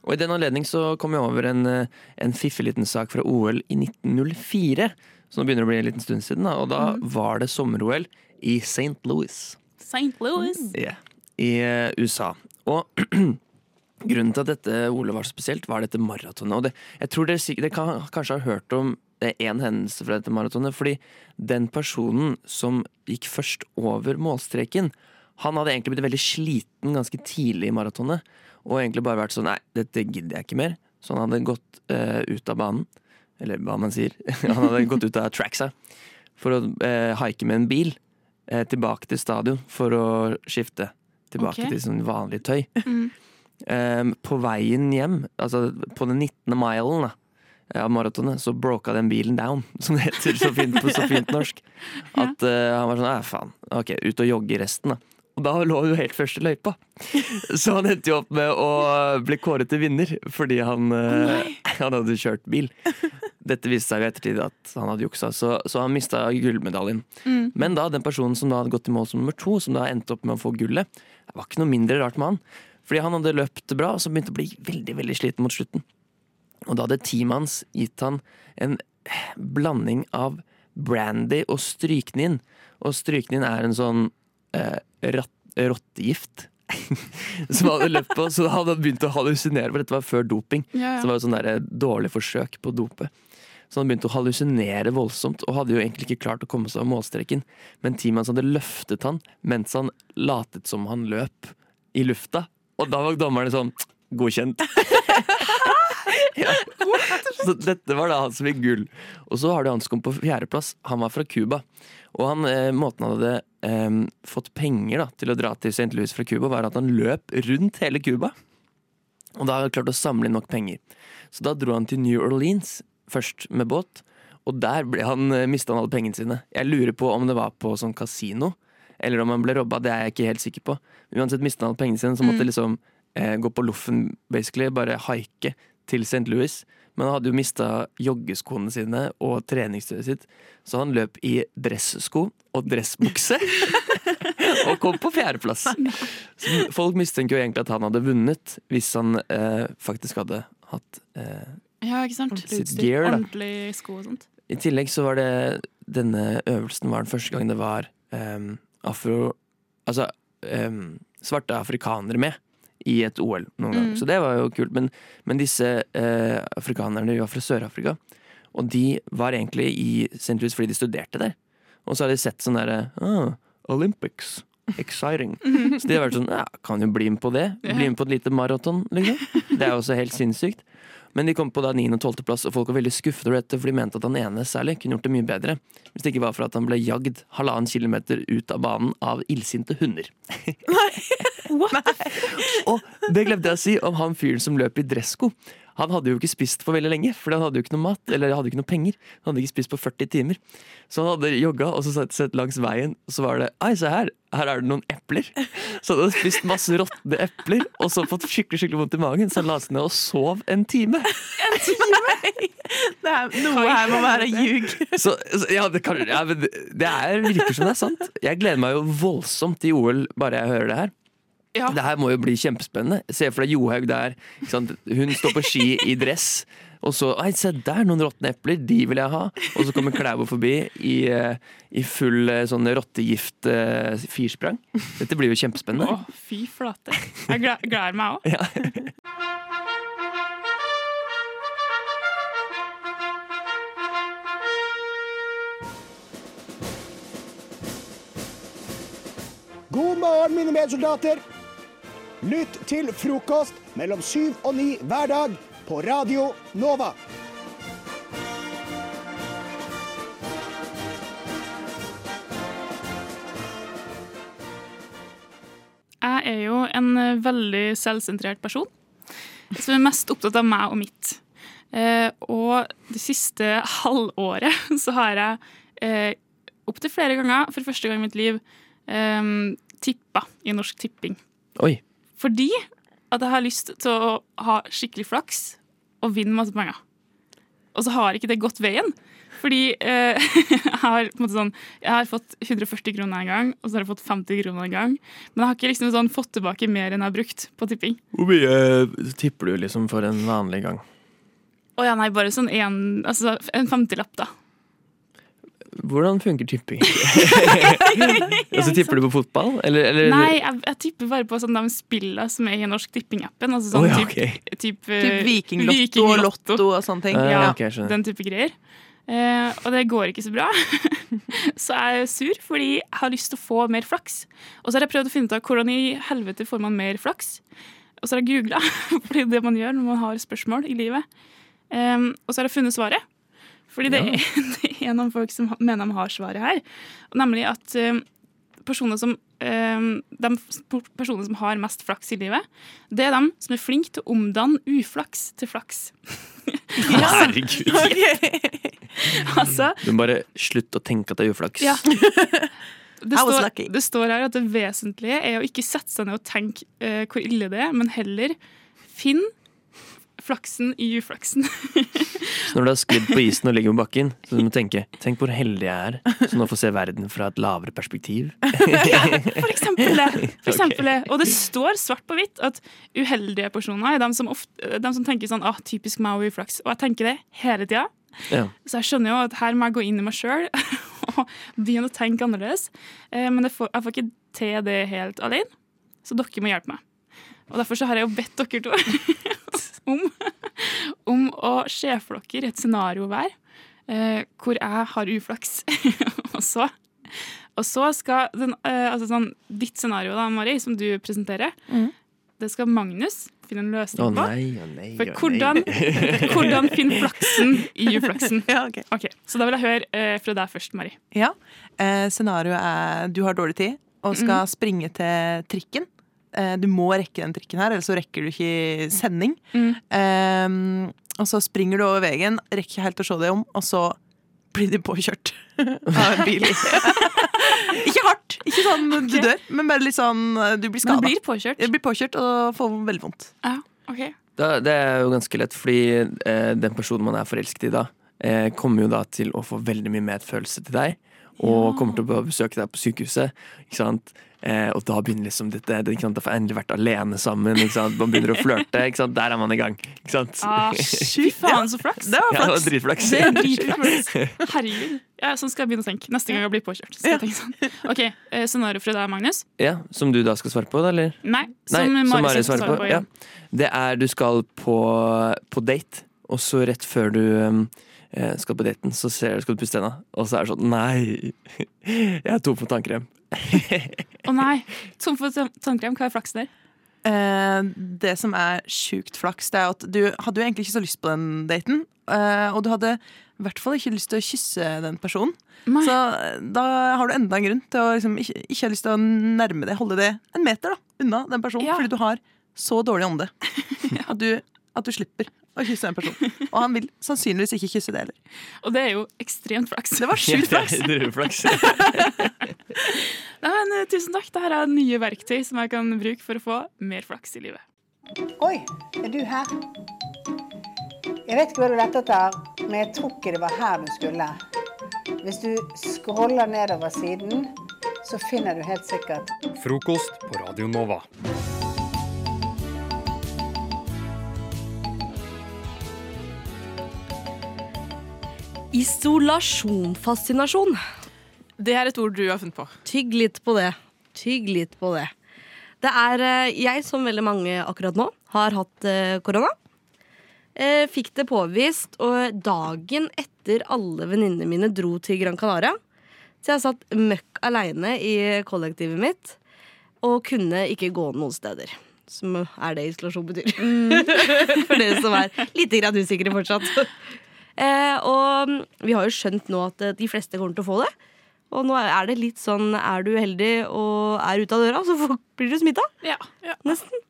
Og I den anledning så kom jeg over en, eh, en fiffig liten sak fra OL i 1904. Så nå begynner det å bli en liten stund siden. Da. Og da Mm. var det sommer-OL i St. Louis St. Louis. ja, i eh, USA. Og grunnen til at dette OL var så spesielt, var dette maratonet. Og det, jeg tror dere, dere kan, kanskje har hørt om én hendelse fra dette maratonet. Fordi den personen som gikk først over målstreken, han hadde egentlig blitt veldig sliten ganske tidlig i maratonet. Og egentlig bare vært sånn Nei, dette gidder jeg ikke mer. Så han hadde gått uh, ut av banen. Eller hva man sier. han hadde gått ut av tracksa for å uh, haike med en bil uh, tilbake til stadion for å skifte tilbake okay. til sånn vanlig tøy. Mm. Um, på veien hjem, altså på den 19. milen da, av maratonet, så broka den bilen down, som det heter så fint på så fint norsk. At uh, han var sånn Æ, faen. Ok, ut og jogge resten, da. Og da lå jo helt første løypa. Så han endte jo opp med å bli kåret til vinner fordi han, uh, han hadde kjørt bil. Dette viste seg i ettertid at han hadde juksa, så, så han mista gullmedaljen. Mm. Men da, den personen som da hadde gått i mål som nummer to, som da endte opp med å få gullet, det var ikke noe mindre rart med han. Fordi han hadde løpt bra, og så begynte å bli veldig veldig sliten mot slutten. Og da hadde teamet hans gitt han en blanding av brandy og stryknin. Og stryknin er en sånn eh, rottegift. som han hadde løpt på, så han hadde begynt å hallusinere, for dette var før doping. Ja, ja. Så det var sånn der, dårlig forsøk på å dope. Så han begynte å hallusinere voldsomt, og hadde jo egentlig ikke klart å komme seg over målstreken. Men teamet hans hadde løftet han mens han latet som han løp i lufta. Og da var dommerne sånn Godkjent. ja. Så dette var da han som fikk gull. Og så har du han som kom på fjerdeplass. Han var fra Cuba. Og han, eh, måten han hadde eh, fått penger da, til å dra til St. Louis fra Cuba, var at han løp rundt hele Cuba. Og da hadde han klart å samle inn nok penger. Så da dro han til New Orleans først med båt. Og der ble han, eh, mista han alle pengene sine. Jeg lurer på om det var på sånn kasino, eller om han ble robba. Det er jeg ikke helt sikker på. Men uansett mista han alle pengene sine, så måtte Mm. liksom eh, gå på loffen, basically. Bare haike til St. Louis. Men han hadde jo mista joggeskoene sine og treningstøyet sitt, så han løp i dressko og dressbukse. og kom på fjerdeplass. Folk mistenker jo egentlig at han hadde vunnet, hvis han eh, faktisk hadde hatt eh, Ja? Sitt gear. Ordentlig sko og sånt. I tillegg så var det Denne øvelsen var den første gang det var em, afro... Altså em, svarte afrikanere med i et OL noen gang. Mm. Så det var jo kult. Men, men disse eh, afrikanerne de var fra Sør-Afrika, og de var egentlig i St. Louis fordi de studerte der. Og så har de sett sånn derre ah, Olympics. Exciting. Så de har vært sånn ja, kan jo bli med på det. Bli med på et lite maraton, liksom. Det er jo også helt sinnssykt. Men de kom på da 9. og 12. plass, og folk var veldig skuffet over dette, for de mente at han ene særlig kunne gjort det mye bedre. Hvis det ikke var for at han ble jagd halvannen kilometer ut av banen av illsinte hunder. og det glemte jeg å si om han fyren som løp i dressko. Han hadde jo ikke spist på veldig lenge, for han hadde jo ikke noe mat, eller hadde ikke noe penger. Han hadde ikke spist på 40 timer. Så han hadde jogga og så sett, langs veien, og så var det Ai, se her, her er det noen epler. Så han hadde spist masse råtne epler, og så fått skikkelig skikkelig vondt i magen, så han la seg ned og sov en time. Det er, noe her må være ljug. Så, så ja, det, kan, ja, det, er, virker som det er sant. Jeg gleder meg jo voldsomt til OL bare jeg hører det her. Det her må jo bli kjempespennende. Se for deg Johaug der. Ikke sant? Hun står på ski i dress. Og så Ei, se der, noen råtne epler. De vil jeg ha. Og så kommer Klæbo forbi i, eh, i full eh, sånn rottegift eh, firsprang. Dette blir jo kjempespennende. Å, fy flate. Jeg gleder meg òg. Ja. God morgen, mine medsoldater. Lytt til frokost mellom syv og ni hver dag på Radio Nova. Jeg er jo en veldig selvsentrert person, som er mest opptatt av meg og mitt. Eh, og det siste halvåret så har jeg eh, opptil flere ganger, for første gang i mitt liv, eh, tippa i Norsk Tipping. Oi. Fordi at jeg har lyst til å ha skikkelig flaks og vinne masse penger. Og så har ikke det gått veien. Fordi eh, jeg, har, sånn, jeg har fått 140 kroner en gang, og så har jeg fått 50 kroner en gang. Men jeg har ikke liksom sånn fått tilbake mer enn jeg har brukt på tipping. Hvor mye tipper du liksom for en vanlig gang? Å ja, nei, bare sånn en, altså en femtilapp, da. Hvordan funker tipping? og så tipper du på fotball? Eller, eller Nei, jeg, jeg tipper bare på sånn de spillene som er i Norsk Tipping-appen. Altså sånn oh, ja, typ, ok. typ, Typ eh, Vikinglotto og Lotto og sånne ting. Ah, Ja, okay, den type greier. Eh, og det går ikke så bra. så jeg er sur fordi jeg har lyst til å få mer flaks. Og så har jeg prøvd å finne ut av hvordan i helvete får man mer flaks. Og så har jeg googla, for det er det man gjør når man har spørsmål i livet. Eh, og så har jeg funnet svaret. Fordi det, er, det er noen folk som mener de har svaret her. Nemlig at eh, personer som, eh, de personene som har mest flaks i livet, det er dem som er flinke til å omdanne uflaks til flaks. Herregud. altså, Du må bare slutte å tenke at det er uflaks. Ja. Det står, det står her at det vesentlige er å ikke sette seg ned og tenke uh, hvor ille det er, men heller finn flaksen i uflaksen. Så når du har sklidd på isen og ligger på bakken, så du må tenke Tenk hvor heldig jeg er som nå får se verden fra et lavere perspektiv. For eksempel det. For eksempel det. Og det står svart på hvitt at uheldige personer er de som, ofte, de som tenker sånn ah, typisk meg og uflaks. Og jeg tenker det hele tida. Ja. Så jeg skjønner jo at her må jeg gå inn i meg sjøl og begynne å tenke annerledes. Eh, men får, jeg får ikke til det helt alene, så dere må hjelpe meg. Og Derfor så har jeg jo bedt dere to om, om å se for dere et scenario hver eh, hvor jeg har uflaks. og, så, og så skal den, eh, altså sånn, ditt scenario, da, Mari, som du presenterer, Mm. det skal Magnus finne en løsning på. nei, å nei, For å nei. hvordan, hvordan finne flaksen i uflaksen? Ja, ok. Ok, Så da vil jeg høre eh, fra deg først, Mari. Ja. Eh, Scenarioet er du har dårlig tid og skal mm. springe til trikken. Eh, du må rekke den trikken her, ellers så rekker du ikke sending. Mm. Eh, og så springer du over veien, rekker ikke helt å se deg om, og så blir du påkjørt av en bil. ikke hardt, ikke sånn du dør, men bare litt sånn du blir skada. Du blir påkjørt? Jeg blir påkjørt og får veldig vondt. Ja, ok. Da, det er jo ganske lett, fordi eh, den personen man er forelsket i da, eh, kommer jo da til å få veldig mye medfølelse til deg. Og kommer til å besøke deg på sykehuset. Ikke sant? Eh, og da begynner liksom dette det, ikke sant? Da får jeg endelig vært alene sammen. Ikke sant? Man begynner å flørte. Ikke sant? Der er man i gang. Ikke sant? Ah, fy faen, så flaks! Det var flaks. Ja, dritflaks. Det er dritflaks. Herregud. Ja, sånn skal jeg begynne å tenke neste gang jeg blir påkjørt. Skal jeg tenke sånn. Ok, eh, Scenario fra deg, Magnus. Ja, Som du da skal svare på, da? Eller? Nei, Nei, som Mari skal svare på, ja. Det er du skal på, på date, og så rett før du um, eh, skal på daten, så ser, du, skal du pusse tenna, og så er det sånn Nei, jeg er tom for tannkrem. Å nei, tom for tannkrem. Hva er flaksen der? Eh, det som er sjukt flaks, det er at du hadde jo egentlig ikke så lyst på den daten. eh, og du hadde i hvert fall ikke lyst til å kysse den personen. Nei. Så eh, da har du enda en grunn til å liksom, ikke, ikke ha lyst til å nærme deg, holde det en meter da, unna den personen. Ja. Fordi du har så dårlig ånde at, du, at du slipper å kysse en person. Og han vil sannsynligvis ikke kysse det heller. Og det er jo ekstremt flaks. Det var sjukt flaks. Nei, men, eh, tusen takk. Dette er nye verktøy som jeg kan bruke for å få mer flaks i livet. Oi, er du her? Jeg vet ikke hva du lette etter, men jeg tror ikke det var her du skulle. Hvis du scroller nedover siden, så finner du helt sikkert Frokost på Radio Nova. Isolasjonfascinasjon. Det er et ord du har funnet på. Tygg litt på det. Tygg litt på det. Det er eh, jeg, som veldig mange akkurat nå, har hatt eh, korona. Eh, fikk det påvist, og dagen etter alle venninnene mine dro til Gran Canaria, så jeg satt møkk aleine i kollektivet mitt og kunne ikke gå noen steder. Som er det isolasjon betyr. For dere som er litt grann usikre fortsatt. Eh, og vi har jo skjønt nå at eh, de fleste kommer til å få det. Og nå er det litt sånn er du uheldig og er ute av døra, så blir du smitta. Ja, Nesten.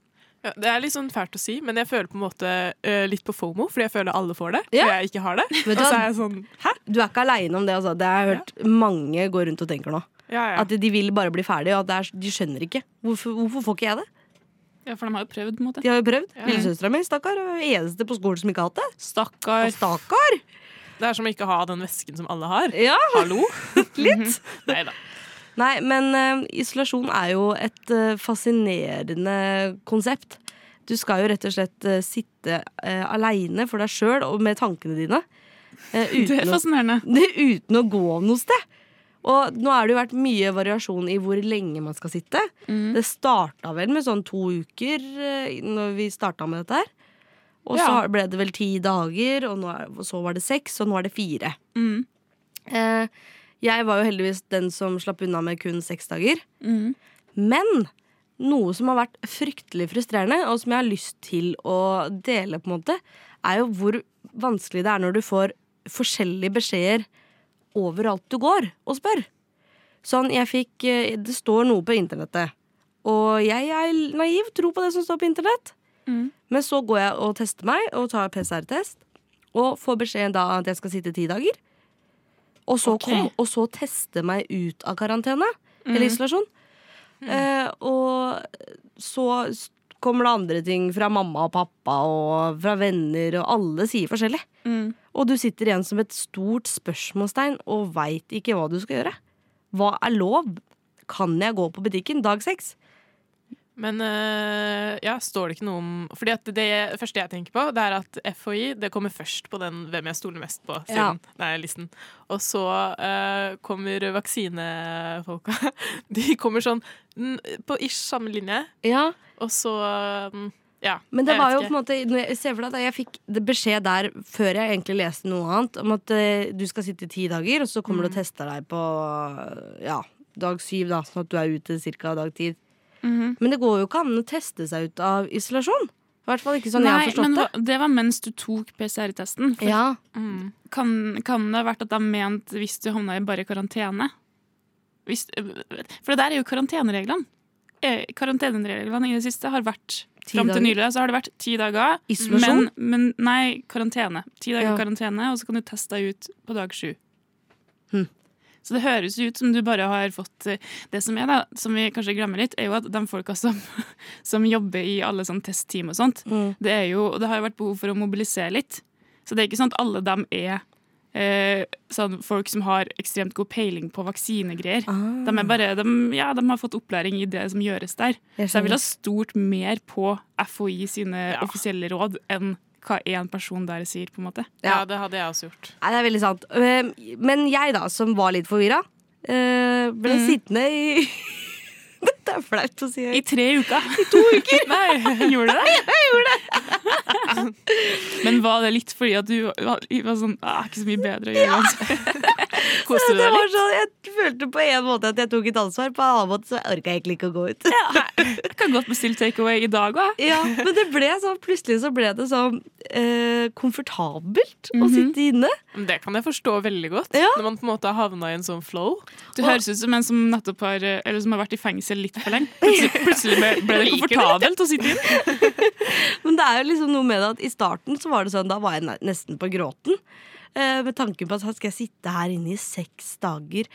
Ja, det er litt sånn fælt å si, men jeg føler på en måte eh, litt på FOMO, fordi jeg føler alle får det. Ja. Og jeg ikke har det. Du Og så er jeg sånn Hæ? Du er ikke aleine om det. Altså. Det har jeg hørt mange gå rundt og tenker nå. Ja, ja. At de vil bare bli ferdig, og at er, de skjønner ikke. Hvorfor, hvorfor får ikke jeg det? Ja, For de har jo prøvd, på en måte. De har jo prøvd. Ja. Lillesøstera mi, stakkar, er eneste på skolen som ikke har hatt det. Stakkar. Stakkar. Det er som å ikke ha den vesken som alle har. Ja. Hallo? Litt. Nei da. Nei, men uh, isolasjon er jo et uh, fascinerende konsept. Du skal jo rett og slett uh, sitte uh, aleine for deg sjøl og med tankene dine. Uh, uten Det er fascinerende. Det, uten å gå noe sted. Og nå har det jo vært mye variasjon i hvor lenge man skal sitte. Det starta vel med sånn to uker eh, Når vi starta med dette her. Og så ble det vel ti dager, og, er, så var det seks, og nå er det fire. Mm. Eh, jeg var jo heldigvis den som slapp unna med kun seks dager. Mm. Men noe som har vært fryktelig frustrerende, og som jeg har lyst til å dele, på en måte, er jo hvor vanskelig det er når du får forskjellige beskjeder overalt du går og spør. Sånn, jeg fikk eh, Det står noe på internettet, og jeg er naiv, tror på det som står på internett. Mm. Men så går jeg og tester meg og tar PCR-test, og får beskjed da at jeg skal sitte ti dager. Og så, okay. kom, og så teste meg ut av karantene, mm. eller isolasjon. Eh, og så kommer det andre ting fra mamma og pappa og fra venner, og alle sier forskjellig. Mm. Og du sitter igjen som et stort spørsmålstegn og veit ikke hva du skal gjøre. Hva er lov? Kan jeg gå på butikken dag seks? Men øh, ja, står det ikke noe om Fordi at det første jeg tenker på, det er at FHI det kommer først på den hvem jeg stoler mest på. Siden, nei, listen. Og så øh, kommer vaksinefolka. De kommer sånn på ish samme linje. Ja. Og så mm, ja. Men det var jo på en måte jeg, jeg fikk beskjed der før jeg egentlig leste noe annet, om at uh, du skal sitte i ti dager, og så kommer du og tester deg på ja, dag syv, da, sånn at du er ute ca. dag ti. Mhm. Men det går jo ikke an å teste seg ut av isolasjon. I hvert fall ikke sånn jeg har forstått men det. det var mens du tok PCR-testen. Ja. Mm. Kan, kan det ha vært at de ment hvis du havna i bare karantene? Hvis, for det der er jo karantenereglene. Eh, Karantenereglene i det siste har vært Fram til nylig så har det vært ti dager. Isolasjon? Men, men nei, karantene. Ti dager Ja. karantene, og så kan du teste deg ut på dag sju. Hm. Så det høres ut som du bare har fått eh, Det som er da, som vi kanskje glemmer litt, er jo at de folka som, som jobber i alle sånn testteam og sånt, Mm. det er jo Det har jo vært behov for å mobilisere litt. Så det er ikke sånn at alle dem er eh, sånn folk som har ekstremt god peiling på vaksinegreier. Ah. De, er bare, de, ja, de har fått opplæring i det som gjøres der. Jeg Så jeg vil ha stort mer på FHI sine offisielle råd enn hva én person der sier, på en måte. Ja, det hadde jeg også gjort. Nei, det er veldig sant. Eh, Men jeg, da, som var litt forvirra, eh, ble mm. sittende i Dette er flaut å si. I tre uker. I to uker. Nei, gjorde du det? Jeg gjorde det. Men var det litt fordi at du var, var sånn ah, Ikke så mye bedre å gjøre uansett. Koste du det deg var litt? sånn, jeg følte på en måte at jeg tok et ansvar, på en annen måte så orka jeg egentlig ikke å gå ut. Ja, Jeg kan godt bestille takeaway i dag òg. Ja, men det ble sånn, plutselig så ble det sånn eh, komfortabelt å Mhm. sitte inne. Det kan jeg forstå veldig godt. Når man på en måte har havna i en sånn flow. Du høres ut som en som nettopp har Eller som har vært i fengsel litt for lenge. Plutselig, plutselig ble, ble det komfortabelt å sitte inn. Men det er jo liksom noe med det at i starten så var det sånn, da var jeg nesten på gråten. Eh, med tanken på at skal jeg sitte her inne i seks dager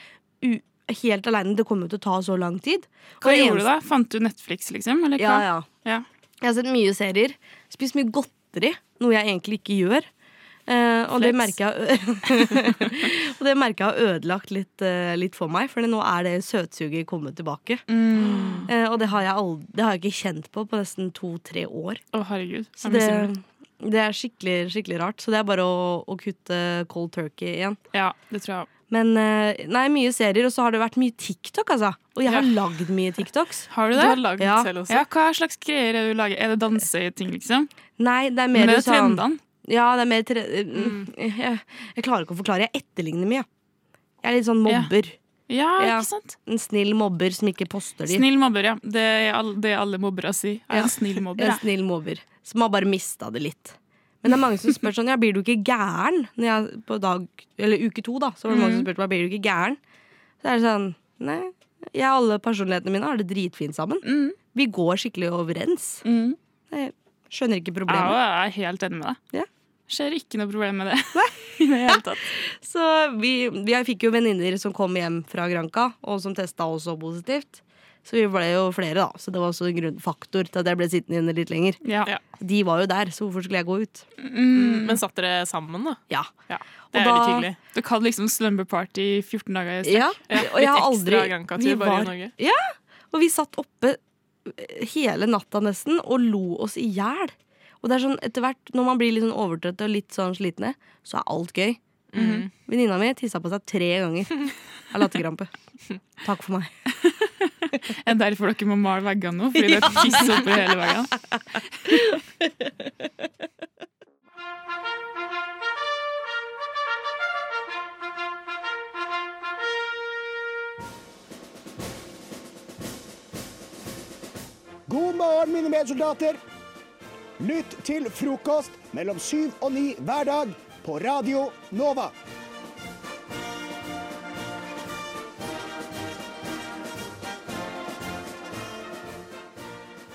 helt aleine. Det kommer jo til å ta så lang tid. Hva og gjorde du da? Fant du Netflix, liksom? Eller Ja, ja. ja. Jeg har sett mye serier. Spist mye godteri, noe jeg egentlig ikke gjør. Eh, og, det merker jeg, og det merker jeg har ødelagt litt, eh, litt for meg, for nå er det søtsuget kommet tilbake. Mm. Eh, og det har, jeg aldri, det har jeg ikke kjent på på nesten to-tre år. Å, herregud. Så det, det er skikkelig, skikkelig rart. Så det er bare å, å kutte cold turkey igjen. Ja, det tror jeg Men eh, nei, mye serier, og så har det vært mye TikTok, altså. Og jeg har Ja. lagd mye TikToks. Har du det? Du har lagd ja. selv også? Ja, hva slags greier er det du lager? Er det danseting, liksom? Nei, det er mer Men det er sånn trendene. Ja, det er mer tre mm. jeg, jeg klarer ikke å forklare. Jeg etterligner mye. Jeg er litt sånn mobber. Ja, ikke sant? En snill mobber som ikke poster de. Snill mobber, ja. Det er all, det alle mobbere sier. Er en snill mobber. En snill mobber. Som har bare mista det litt. Men det er mange som spør sånn, ja, blir du ikke gæren? Når jeg, på dag, eller uke to, da, så var det mange som Mhm. spurte meg, blir du ikke gæren? Så er det sånn, nei, jeg og alle personlighetene mine har det dritfint sammen. Mm. Vi går skikkelig overens. Jeg skjønner ikke Ja, problemet. jeg er helt enig med deg. Ja. Skjer ikke noe problem med det. I det hele tatt. Så vi, vi fikk jo venninner som kom hjem fra Granca, og som testa også positivt. Så vi ble jo flere, da. Så det var også en grunnfaktor til at jeg ble sittende inne litt lenger. Ja. De var jo der, så hvorfor skulle jeg gå ut? Mm, men satt dere sammen, da? Ja. Det Og er da- litt hyggelig. Du kan liksom slumber party 14 dager i strekk. Ja, og jeg har aldri ekstra Granca-tur bare i Norge. Ja, og vi satt oppe hele natta nesten og lo oss i hjel. Og det er sånn, etter hvert, når man blir litt sånn overtrøtte og litt sånn slitne, så er alt gøy. Mhm. Venninna mi tissa på seg tre ganger av latterkrampe. Takk for meg. Er det derfor dere må male veggene nå? Fordi det er piss oppi hele veggene? God morgen, mine medsoldater. Lytt til frokost mellom syv og ni hver dag på Radio Nova.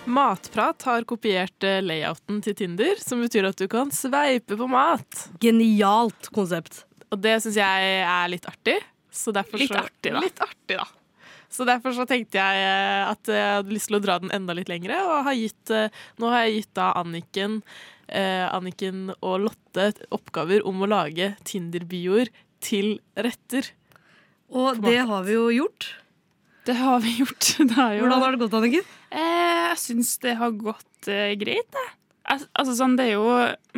Matprat har kopiert eh, layouten til Tinder, som betyr at du kan sveipe på mat. Genialt konsept. Og det syns jeg er litt artig. Så derfor Litt så, artig, da. Litt artig, da. Så derfor så tenkte jeg eh, at jeg hadde lyst til å dra den enda litt lengre. Og har gitt, eh, nå har jeg gitt da Anniken, eh, Anniken og Lotte oppgaver om å lage Tinder-bioer til retter. Og det har vi jo gjort. Det har vi gjort. Det har jo... Hvordan har det gått, Anniken? Eh, Jeg syns det har gått eh, greit, jeg. Al- Altså, sånn, det er jo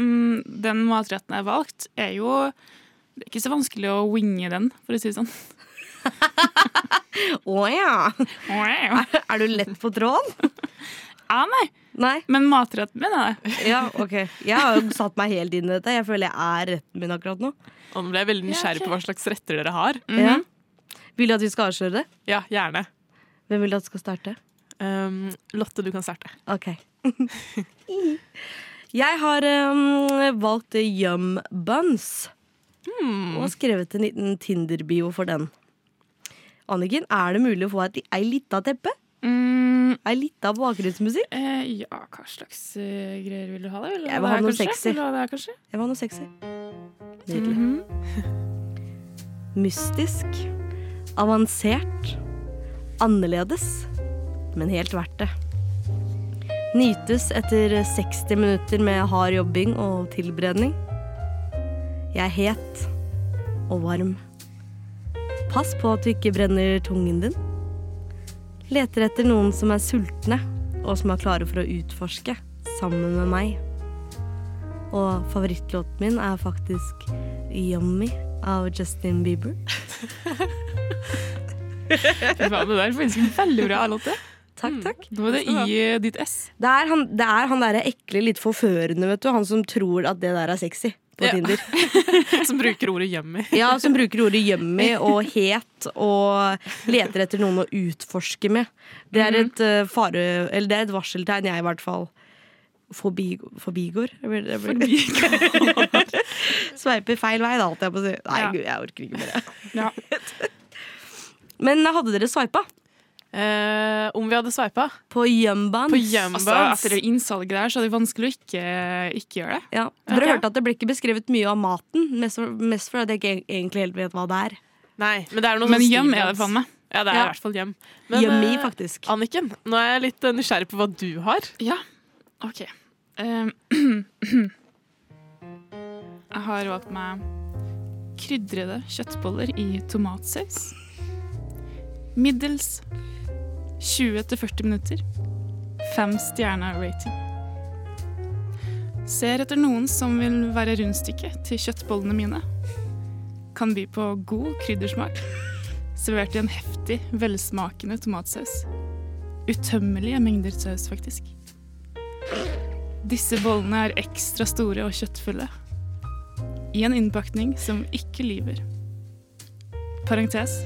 mm, Den matretten jeg har valgt, er jo Det er ikke så vanskelig å winge den, for å si det sånn. Å ja. Er, er du lett på tråden? Ja, nei. Men matretten min er det. Ja, ok. Jeg har jo satt meg helt inn i dette. Jeg føler jeg er retten min akkurat nå. Og nå ble jeg veldig nysgjerrig på hva slags retter dere har. Ja. Vil du at vi skal avsløre det? Ja, gjerne. Hvem vil du at skal starte? Um, Lotte, du kan starte. Ok. Jeg har um, valgt Yum Buns. Og skrevet en liten Tinder-bio for den. Anniken, er det mulig å få et, ei lita teppe? Ei lita bakgrunnsmusikk? Eh, ja, hva slags uh, greier vil du ha? da? Vil du Jeg vil ha noe sexy. Vil du ha det her, kanskje? Jeg vil ha noe sexy. Nydelig. Mhm. Mystisk. Avansert. Annerledes. Men helt verdt det. Nytes etter 60 minutter med hard jobbing og tilberedning. Jeg er het og varm. Pass på at du ikke brenner tungen din. Leter etter noen som er sultne, og som er klare for å utforske sammen med meg. Og favorittlåten min er faktisk Yummy av Justin Bieber. Det der er faktisk en veldig bra låt. Takk, takk. Nå er det i eh, ditt S. Det er han, det er han derre ekle, litt forførende, vet du. Han som tror at det der er sexy på Ja. Tinder. Som bruker ordet yummy. Ja, som bruker ordet yummy og het og leter etter noen å utforske med. Det er et eh, fare Eller det er et varseltegn jeg i hvert fall forbi, forbigår. forbigår. Sveiper feil vei, da, holdt jeg på å si. Nei, Ja. gud, jeg orker ikke mer. Ja. Men hadde dere sveipa? Eh, om vi hadde sveipa? På Yumbuns? På Yumbuns. Altså, etter det innsalget der, så er det vanskelig å ikke, ikke gjøre det. Ja. Dere hørte at det blir ikke beskrevet mye av maten, mest, mest fordi jeg ikke egentlig helt vet hva det er. Nei, men det er noe Men hjem er det faen meg. Ja, det er Ja. i hvert fall hjem. Yummy, eh, faktisk. Anniken, nå er jeg litt eh, nysgjerrig på hva du har. Ja, OK. Um, jeg har valgt meg krydrede kjøttboller i tomatsaus. Middels 20-40 minutter. Fem stjerner rating. Ser etter noen som vil være rundstykke til kjøttbollene mine. Kan by på god kryddersmak. Servert i en heftig, velsmakende tomatsaus. Utømmelige mengder saus, faktisk. Disse bollene er ekstra store og kjøttfulle. I en innpakning som ikke lyver. Parentes.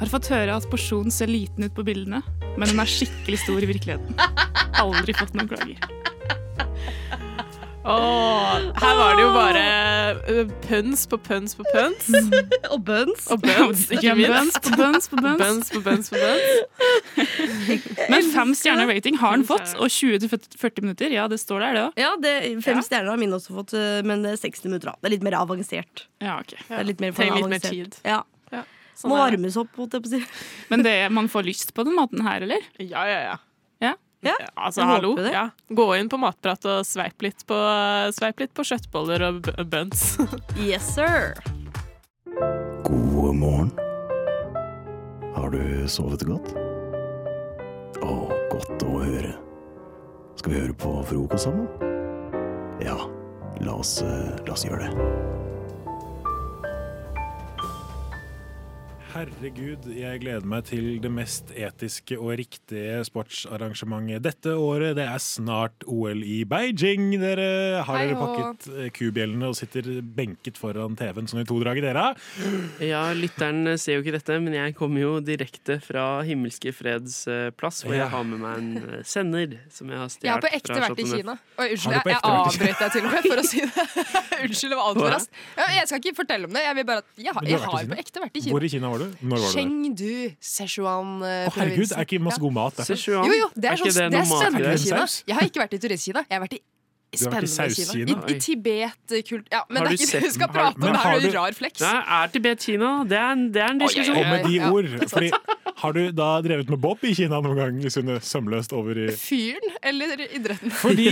Har fått høre at porsjonen ser liten ut på bildene, men den er skikkelig stor i virkeligheten. Aldri fått noen klager. Oh, her var det jo bare eh, pøns på pøns på pøns. Og bøns. Og bøns, ikke minst. Buns på bøns på bøns. Buns på buns på buns. Men fem stjerner rating har den fått, og 20-40 minutter, ja, det står der, det òg. Ja, det, fem stjerner har min også fått, eh, men det er 60 minutter. da. Det er litt mer avansert. Ja, ok. Det er litt mer Trenger litt mer tid. Ja. Må er det. varmes opp, holdt jeg på å si. Men det, man får lyst på den maten her, eller? Ja, ja, ja. Ja. Ja, Altså, jeg hallo. håper det. Ja. Gå inn på Matprat og sveip litt på, sveip litt på kjøttboller og b- buns. Yes, sir. God morgen. Har du sovet godt? Å, godt å høre. Skal vi høre på frokost sammen? Ja, la oss, eh, la oss gjøre det. Herregud, jeg gleder meg til det mest etiske og riktige sportsarrangementet dette året. Det er snart OL i Beijing, dere. Har dere pakket eh, kubjellene og sitter benket foran TV-en sånn i to drager dere? Ja, lytteren ser jo ikke dette, men jeg kommer jo direkte fra Himmelske freds eh, plass, hvor Ja. jeg har med meg en eh, sender som jeg har Jeg har på ekte vært i Kina. Oi, unnskyld, jeg, jeg avbrøt deg til og med for å si det. unnskyld, det var altfor raskt. Jeg skal ikke fortelle om det. Jeg vil bare at jeg, har- jeg har har på ekte vært i Kina. Hvor i Kina var du? Når var du der? Chengdu, Sichuan-provinsen. Å, herregud, er ikke masse god mat der? Jo, jo, det er, Er sånn, det det er spennende? Kina. Jeg har ikke vært i Turistkina. Jeg har vært i vært i spennende Kina. I, i Tibet eh, kult Ja, men det er ikke det vi skal har- prate om. men Det er jo en rar fleks. Nei, er Tibet Kina? Det er en, det er en Oi, oi, diskusjon. oi, Og med de ord, det er fordi har du da drevet med bob i Kina noen gang, Sunne? Sømløst over i Fyren eller idretten? Fordi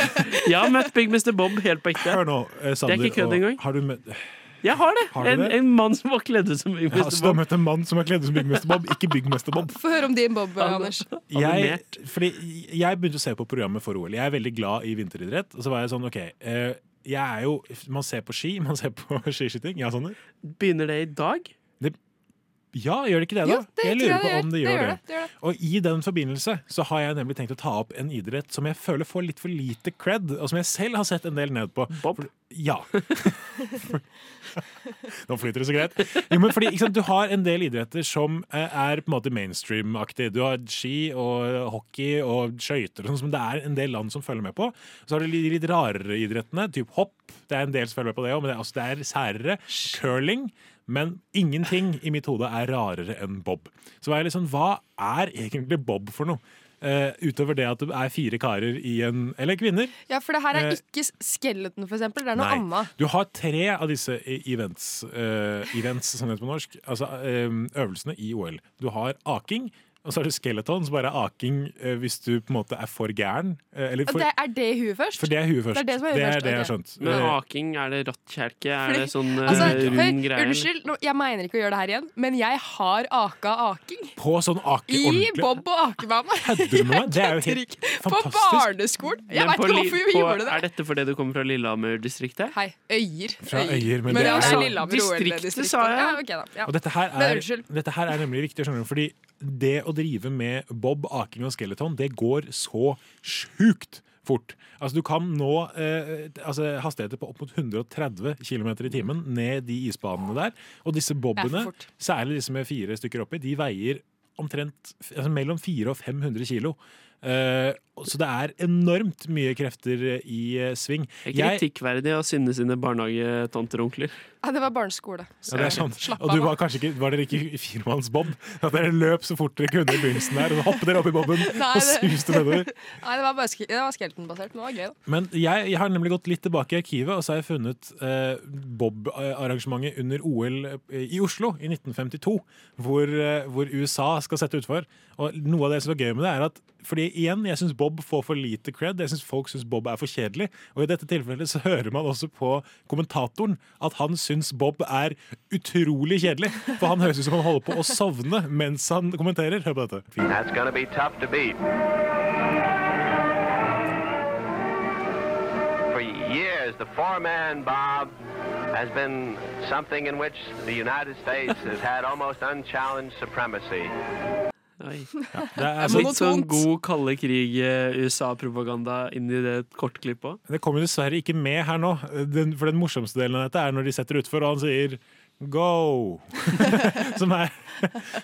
Jeg har møtt Big Mr. Bob helt på ekte. Hør nå, eh, Sander. Det er ikke kødd engang. Har du møtt Jeg har det! Har en, en mann som var kledd ut som Ja, så du har møtt en mann som er kledd ut som byggmester Bob, ikke byggmester Bob. Få høre om din bob, Anders. Jeg, fordi jeg begynte å se på programmet for OL. Jeg er veldig glad i vinteridrett. Og så var jeg sånn, ok eh, jeg er jo, Man ser på ski, man ser på skiskyting. Ja, sånn. Begynner det i dag? Ja, gjør det ikke det, da? Jo, det jeg lurer jeg på det om det gjør. Det det. gjør det, det gjør det. Og i den forbindelse så har jeg nemlig tenkt å ta opp en idrett som jeg føler får litt for lite cred, og som jeg selv har sett en del ned på. Bob? Ja. Nå flyter det så greit. Jo, men fordi, ikke sant, Du har en del idretter som eh, er på en måte mainstream-aktig. Du har ski og hockey og skøyter, sånn som det er en del land som følger med på. Så har du de litt rarere idrettene, typ hopp. Det er en del som følger med på det òg, men det er, altså, det er særere. Curling. Men ingenting i mitt hode er rarere enn bob. Så var jeg sånn, hva er egentlig bob for noe? Uh, utover det at det er fire karer i en Eller kvinner. Ja, for det her er uh, ikke skeleton, for eksempel. Det er noe annet. Du har tre av disse events, uh, events som det heter på norsk, altså øvelsene i OL. Du har aking, og så har du skeleton, som bare er aking eh, hvis du på en måte er for gæren. eh, eller for, det, er det huet først? for det er huet først. Det er det som er huet det, er først, det har skjønt. Men Eh, aking, er det rattkjelke? Er Fordi- det sånn Altså, rund greie? Unnskyld, nå- jeg mener ikke å gjøre det her igjen, men jeg har aka aking. på sånn ake I ordentlig bob- og akebane. Kødder du med meg? Det er jo helt På barneskolen. Jeg veit ikke hvorfor vi gjorde det. Er dette fordi du kommer fra Lillehammer-distriktet? Hei, Øyer. Fra Øyer, men men det er det jo- er Lillehammer Distriktet, sa jeg. Ja, okay da. Ja. Og dette her, er, dette her er nemlig viktig, skjønner du, fordi det å drive med bob, aking og skeleton, det går så sjukt fort. Altså Du kan nå eh, altså, hastigheter på opp mot 130 km i timen ned de isbanene der. Og disse bobene, særlig disse med fire stykker oppi, de veier omtrent altså, mellom 400 og 500 kilo. Eh, så det er enormt mye krefter i eh, sving. Det er kritikkverdig å Synne sine barnehagetanter og onkler. Ja, det var barneskole. Ja, det er sant. Og du var kanskje ikke, var dere ikke i firemannsbob? At dere løp så fort dere kunne i begynnelsen der, og så hoppet dere opp i boben Nei, og suste nedover. Nei, det var bare sk det var skeletonbasert, men det var gøy, da. Men jeg, jeg har nemlig gått litt tilbake i arkivet, og så har jeg funnet eh, Bob-arrangementet under OL i Oslo i 1952, hvor, eh, hvor USA skal sette utfor. Og noe av det som er gøy med det, er at fordi igjen, jeg syns Bob får for lite cred. Jeg syns folk syns Bob er for kjedelig. Og i dette tilfellet så hører man også på kommentatoren at han syns Bob er utrolig kjedelig. For han høres ut som han holder på å sovne mens han kommenterer. Hør på dette. That's to be tough to beat. For years, the four-man bob has been something in which the United States has had almost unchallenged supremacy. Oi. det er Litt sånn god kalde krig-USA-propaganda inni det kortklippet òg. Det kommer dessverre ikke med her nå. Den, for den morsomste delen av dette er når de setter utfor, og han sier Go! Som er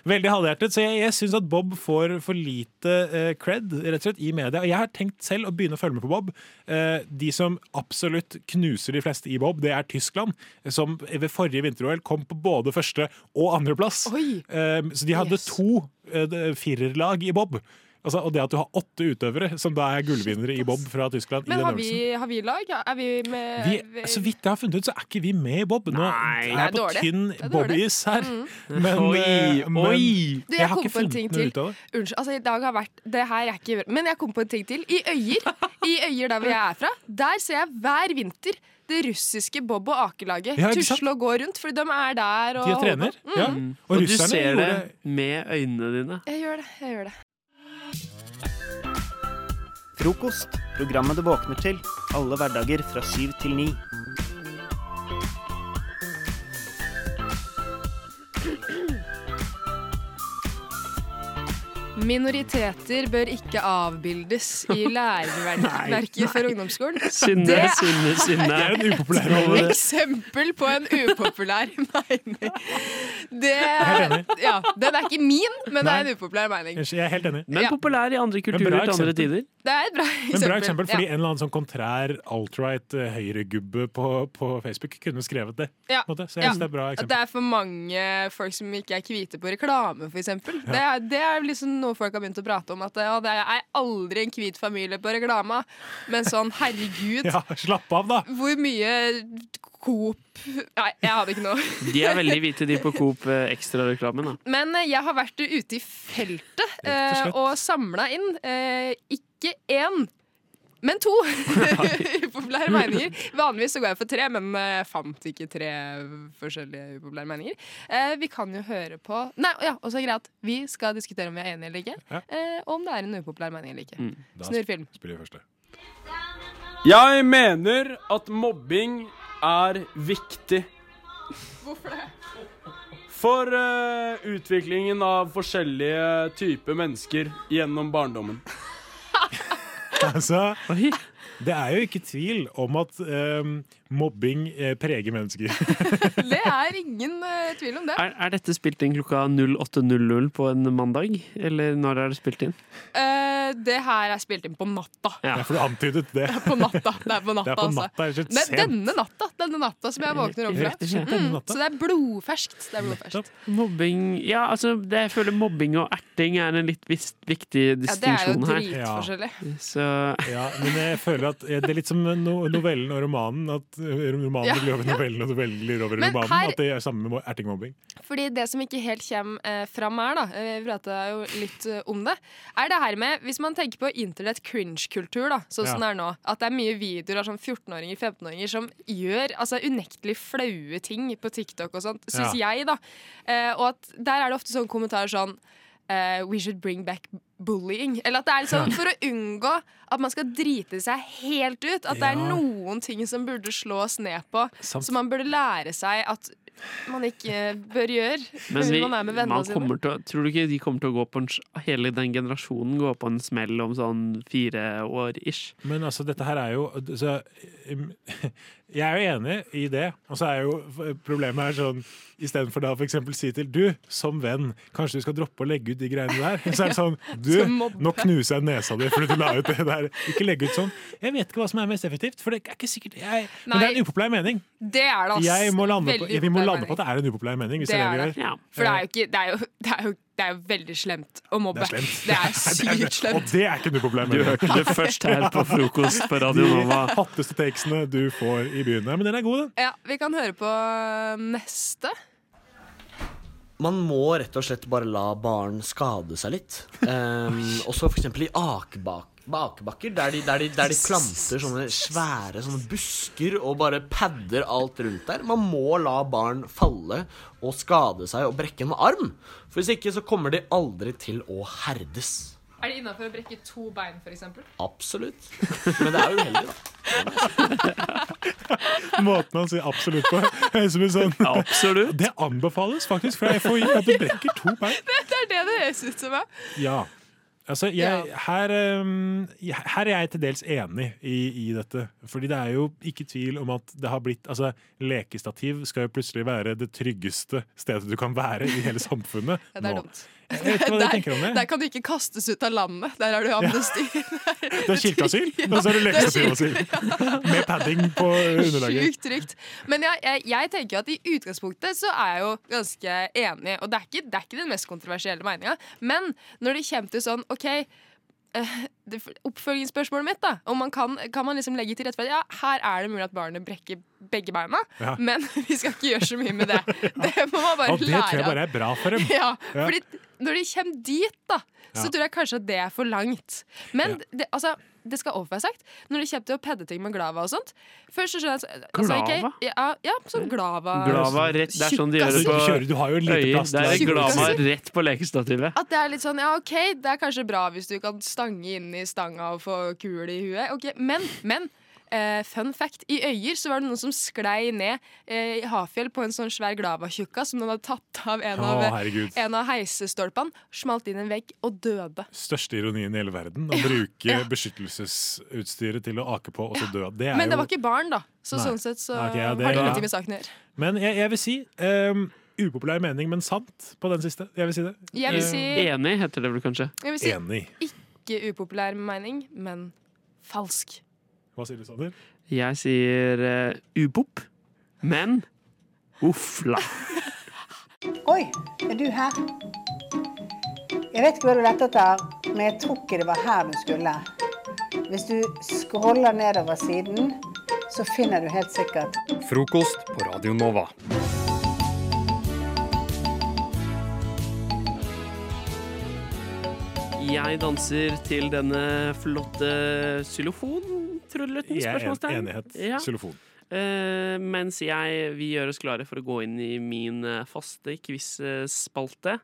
veldig halvhjertet. Så jeg, jeg syns at Bob får for lite eh, cred rett og slett i media. Og jeg har tenkt selv å begynne å følge med på Bob. Eh, de som absolutt knuser de fleste i Bob, det er Tyskland. Som ved forrige vinter-OL kom på både første og andreplass. Eh, så de hadde to eh, firerlag i Bob. Altså, og det at du har åtte utøvere som da er gullvinnere i Bob fra Tyskland. i Men den har vi, har vi lag? Er vi med Vi, så vidt jeg har funnet ut, så er ikke vi med i Bob. Nå Nei, er det jeg på tynn bob-is her. Mm. Men, Oi, eh, men oi. Du, jeg jeg har ikke på en funnet ting noe ut av det. Unnskyld, altså i dag har vært Det her er ikke Men jeg kom på en ting til. I Øyer, i Øyer der hvor jeg er fra, der ser jeg hver vinter det russiske bob- og akelaget Ja, tusle og gå rundt, fordi de er der og De trener. mm. Ja. Mm. Og Og du ser det med øynene dine. Jeg gjør det. jeg gjør det Frokost. Programmet du våkner til. Alle hverdager fra syv til ni. Minoriteter bør ikke avbildes i læreverket for ungdomsskolen. Synne, Det synne, synne. Det er en upopulær et eksempel på en upopulær mening. Det, ja, den er ikke min, men det er en upopulær mening. Jeg er helt enig. Men populær i andre kulturer til andre tider. Det er et bra Men eksempel. bra eksempel, fordi Ja. En eller annen sånn kontrær alt-right eh, høyregubbe på, på Facebook kunne skrevet det. Ja. Så jeg Ja. synes det er bra At det er for mange folk som ikke er hvite på reklame, f.eks. eksempel Det, er- det er liksom noe folk har begynt å prate om. At ja, det er aldri en hvit familie på reklama. Men sånn, herregud. Ja, slapp av, da! Hvor mye Coop Nei, jeg hadde ikke noe. De er veldig hvite, de på Coop eh, Extra-reklamen. Men eh, jeg har vært ute i feltet og eh, og samla inn eh, ikke én Men to upopulære meninger. Vanligvis så går jeg for tre, men eh, jeg fant ikke tre forskjellige upopulære meninger. Eh, vi kan jo høre på Nei, ja, det greit. Vi skal diskutere om vi er enige eller ikke. Eh, og om det er en upopulær mening eller ikke. Da Snurr film. Jeg mener at mobbing er viktig. Hvorfor det? For uh, utviklingen av forskjellige typer mennesker gjennom barndommen. Altså, det er jo ikke tvil om at ehm, mobbing eh, preger mennesker. Det er ingen eh, tvil om det. Er, er dette spilt inn klokka 08.00 på en mandag? Eller når er det spilt inn? Uh, det her er spilt inn på natta. Ja, for du antydet det. På natta. Det er på natta, Det er på altså. natta, rett Det er denne natta Denne natta som jeg våkner opp fra. Mm, så det er blodferskt. Det er blodferskt. Mobbing Ja, altså, det, jeg føler mobbing og erting er en litt vis, viktig Ja, det er jo distinksjon her. dritforskjellig. Så Ja, men jeg føler at det er litt som no novellen og romanen. At eh, romanen Ja, over novellen, og novellen glir over Men romanen. her- At det er samme med ertingmobbing. Fordi det som ikke helt kommer eh, fram her, da, eh, vi prata jo litt uh, om det, er det her med Hvis man tenker på internett cringe-kultur, da, sånn som det er nå, at det er mye videoer av sånn 14-åringer, 15-åringer som gjør altså, unektelig flaue ting på TikTok og sånt, syns jeg, da. Eh, og at der er det ofte sånne kommentarer sånn Uh, We should bring back bullying. Eller at det er sånn for å unngå at man skal drite seg helt ut. At det er noen ting som burde slås ned på, Samt. som man burde lære seg at man ikke bør gjøre Men vi, man er med vennene sine. til, å- tror du ikke de kommer til å gå på en, hele den generasjonen går på en smell om sånn fire år ish? Men altså, dette her er jo så, um, Jeg er jo enig i det. Og så er jo problemet her sånn Istedenfor da f.eks. si til du, som venn, kanskje du skal droppe å legge ut de greiene der. Så er det sånn Du, nå knuser jeg nesa di fordi du la ut det der. Ikke legge ut sånn. Jeg vet ikke hva som er mest effektivt, for det er ikke sikkert jeg, Men det er en upopulær mening. Det er det, ass. Jeg må lande på, vi må lande på at det er en upopulær mening. Hvis Det det, er det gjør. For det er jo ikke Det er jo, det er jo, det er jo veldig slemt å mobbe. Det er slemt. Det er sykt Og det er ikke noe problem. Du hørte det først her på frokost på Radio Nova. De hotteste takesene du får i byen. Men den er god, den. Ja, vi kan høre på neste. Man må rett og slett bare la barn skade seg litt. Um, også for eksempel i akebak bakebakker, der de, der, de, der de planter sånne svære sånne busker og bare padder alt rundt der. Man må la barn falle og skade seg og brekke en arm. For hvis ikke så kommer de aldri til å herdes. Er det innafor å brekke to bein, f.eks.? Absolutt. Men det er uheldig, da. Måten han sier absolutt på. er som en sånn. Det anbefales faktisk fra FHI at du brekker to bein. Det, det er det det høres ut som. ja. Altså, jeg, her, um, her er jeg til dels enig i, i dette. Fordi det er jo ikke tvil om at det har blitt Altså, lekestativ skal jo plutselig være det tryggeste stedet du kan være i hele samfunnet. Ja, det er dumt. Jeg vet ikke hva dere tenker om det. Der kan du ikke kastes ut av landet. Der har du amnesti. Det er kirkeasyl, og så er det lekestativasyl. Med padding på underlaget. Sjukt trygt. Men jeg, jeg, jeg tenker at i utgangspunktet så er jeg jo ganske enig, og det er ikke, det er ikke den mest kontroversielle meninga, men når det kommer til sånn OK eh, det, Oppfølgingsspørsmålet mitt, da. Om man kan, kan man liksom legge til rette for at ja, her er det mulig at barnet brekker begge beina, Ja. men vi skal ikke gjøre så mye med det. Det må man bare lære Og det tror jeg bare er bra for dem. Ja, Ja. fordi når de kommer dit, da, så Ja. tror jeg kanskje at det er for langt. Men Ja. det, altså, det skal også være sagt, når det kommer til å pedde ting med glava og sånt Først så skjønner jeg altså, Glava? Glava? ja, ja, sånn glava Glava rett, det er sånn de gjør det på kjører- du har jo lite plass Det er glava rett på lekestativet. At det er litt sånn, ja ok, det er kanskje bra hvis du kan stange inn i stanga og få kul i huet. Ok, Men, men eh, fun fact. I Øyer så var det noen som sklei ned uh, i Hafjell på en sånn svær glavakjukka som noen hadde tatt av en, oh, av, en av heisestolpene. Smalt inn en vegg og døde. Største ironien i hele verden. Å bruke beskyttelsesutstyret til å ake på, og så dø. Det er Men det jo var ikke barn, da. Så Nei. sånn sett så okay, ja, det- har det ja. ingenting med saken å gjøre. Men jeg, jeg vil si um, upopulær mening, men sant på den siste. Jeg vil si det. Jeg vil Eh, si- Enig heter det vel kanskje. Jeg vil si Enig. ikke upopulær mening, men falsk. Hva sier du, Sander? Jeg sier uh, ubop, men uffla. Oi, er du her? Jeg vet ikke hva du lette etter, men jeg tror ikke det var her du skulle. Hvis du scroller nedover siden, så finner du helt sikkert Frokost på Radio Nova. Jeg danser til denne flotte xylofon-trudelutten? Jeg er en, spørsmålstegn. enighet. Ja. Xylofon. Uh, mens jeg vil gjøre oss klare for å gå inn i min eh, faste quiz-spalte.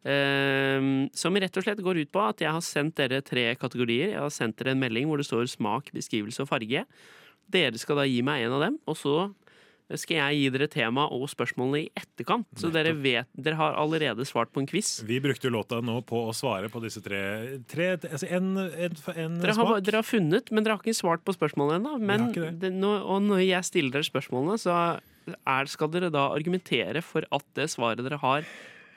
Uh, som rett og slett går ut på at jeg har sendt dere tre kategorier. Jeg har sendt dere en melding hvor det står smak, beskrivelse og farge. Dere skal da gi meg en av dem, og så skal jeg gi dere tema og spørsmålene i etterkant. Så dere vet, dere har allerede svart på en quiz. Vi brukte jo låta nå på å svare på disse tre, tre altså en, en, en Dere har, smak. dere har funnet, men dere har ikke svart på spørsmålene ennå. Men det. det, og når jeg stiller dere spørsmålene, så er, skal dere da argumentere for at det svaret dere har,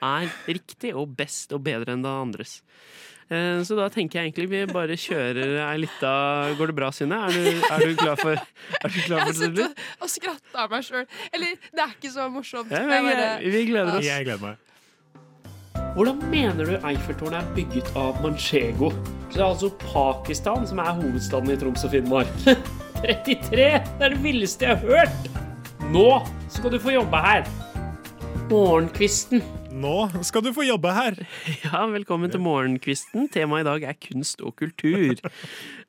er riktig og best og bedre enn det andres. Eh, Så da tenker jeg egentlig vi bare kjører ei lita Går det bra, Synne? Er du, er du klar for Er du klar Jeg har for det? sittet og skratta av meg sjøl. Eller, det er ikke så morsomt. Ja, Jeg vi, bare- vi gleder oss. Jeg gleder meg. Hvordan mener du Eiffeltårnet er bygget av manchego? Det er altså Pakistan som er hovedstaden i Troms og Finnmark. 33! Det er det villeste jeg har hørt! Nå skal du få jobbe her. Morgenkvisten. Nå skal du få jobbe her. Ja, velkommen til Morgenkvisten. Temaet i dag er kunst og kultur.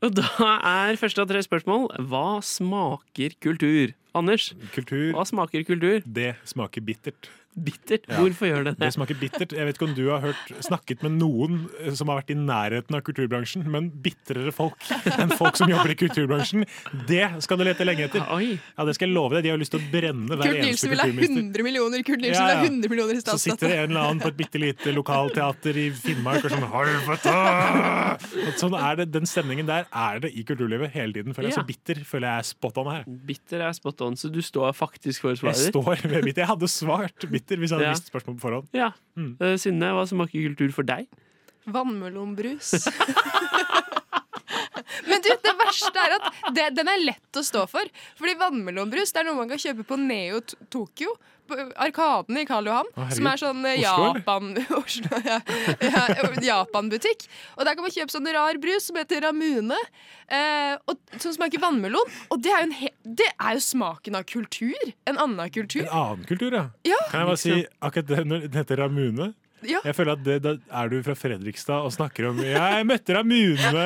Og da er første av tre spørsmål hva smaker kultur? Anders, Kultur, hva smaker kultur? det smaker bittert. Bittert. Ja. Hvorfor gjør det det? Det smaker bittert. Jeg vet ikke om du har hørt, snakket med noen eh, som har vært i nærheten av kulturbransjen, men bitrere folk enn folk som jobber i kulturbransjen, det skal du lete lenge etter. Ja, Det skal jeg love deg. De har lyst til å brenne hver Kurt eneste Nilsen vil ha kulturminister. 100 millioner Kurt Nilsen Ja, vil ha 100 millioner i Så sitter det en eller annen på et bitte lite lokalteater i Finnmark og sånn Helvete! Sånn er det, Den stemningen der er det i kulturlivet hele tiden. Føler jeg. Ja. Så bitter føler jeg er spot on her. Bitter er spot on, så du står faktisk for svaret Jeg står ved bitter. Jeg hadde svart bitter hvis jeg hadde Ja. visst spørsmålet på forhånd. Ja. Mm. Eh, Synne, hva smaker kultur for deg? Vannmelonbrus. Men du, det verste er at det, den er lett å stå for. Fordi vannmelonbrus det er noe man kan kjøpe på Neo Tokyo. Arkaden i Karl Johan. Å, som er sånn eh? Japan Oslo, ja. ja, Japan-butikk. Og der kan man kjøpe sånn rar brus som heter Ramune. Eh, og, som smaker vannmelon. Og det er, jo det er jo smaken av kultur. En annen kultur. En annen kultur, ja. Ja. Kan jeg bare si akkurat det når den heter Ramune? Ja. Jeg føler at det, Da er du fra Fredrikstad og snakker om jeg møtte Ramune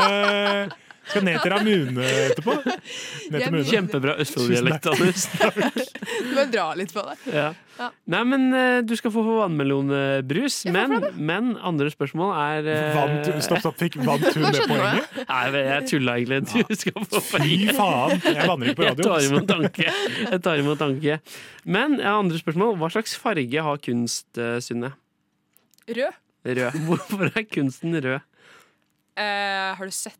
Skal ned til Ramune etterpå. Ned til Kjempebra Østfold-dialekt, Anders. Du må dra litt på det. Ja. Ja. Nei, men eh, du skal få vannmelonbrus. Men, men andre spørsmål er eh, Vant stopp, stopp, fikk- vant hun det poenget? Nei, jeg tulla egentlig. Du skal få Fy faen! Jeg banner ikke på Jeg tar radio. imot tanke. Jeg tar imot tanke. Men ja, andre spørsmål. Hva slags farge har kunst, eh, Synne? Rød. Rød. Hvorfor er kunsten rød? Uh, har du sett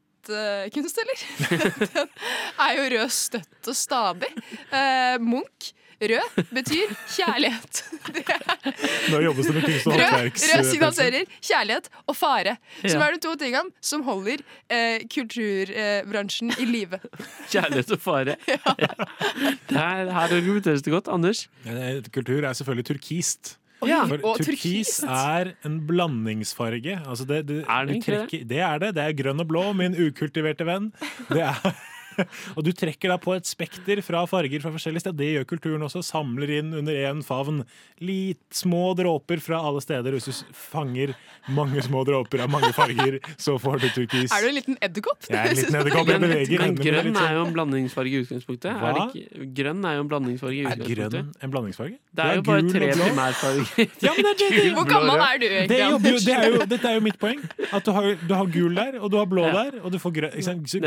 kunst, eller? Den er jo rød støtt og stadig. Eh, Munch. Rød betyr kjærlighet. Det er- Nå jobbes det med kunst- og Rød, håndverks... rød signaliserer kjærlighet og fare, som Ja. er de to tingene som holder eh, kulturbransjen i live. Kjærlighet og fare. Ja. Der, her argumenteres det godt. Anders? Eh, Kultur er selvfølgelig turkist. Ja. For og turkis er en blandingsfarge. Altså det, det, Er det? trekker, det er det. Det er grønn og blå, min ukultiverte venn. Det er og du trekker da på et spekter fra farger fra forskjellige steder. Det gjør kulturen også. Samler inn under én favn. Litt små dråper fra alle steder. Hvis du fanger mange små dråper av mange farger, så får du turkis. Er du en liten edderkopp? Jeg er en liten edderkopp. Jeg beveger men hendene grønn er sånn. jo en blandingsfarge i utgangspunktet. Er det ikke? Grønn er jo en blandingsfarge i Er grønn en blandingsfarge? Det er jo bare tre primærfarger. Ja, men det er det- det- Hvor gammel er du egentlig, det er jo, dette er jo mitt poeng. At du har, du har gul der, og du har blå Ja. der, og du får grønn.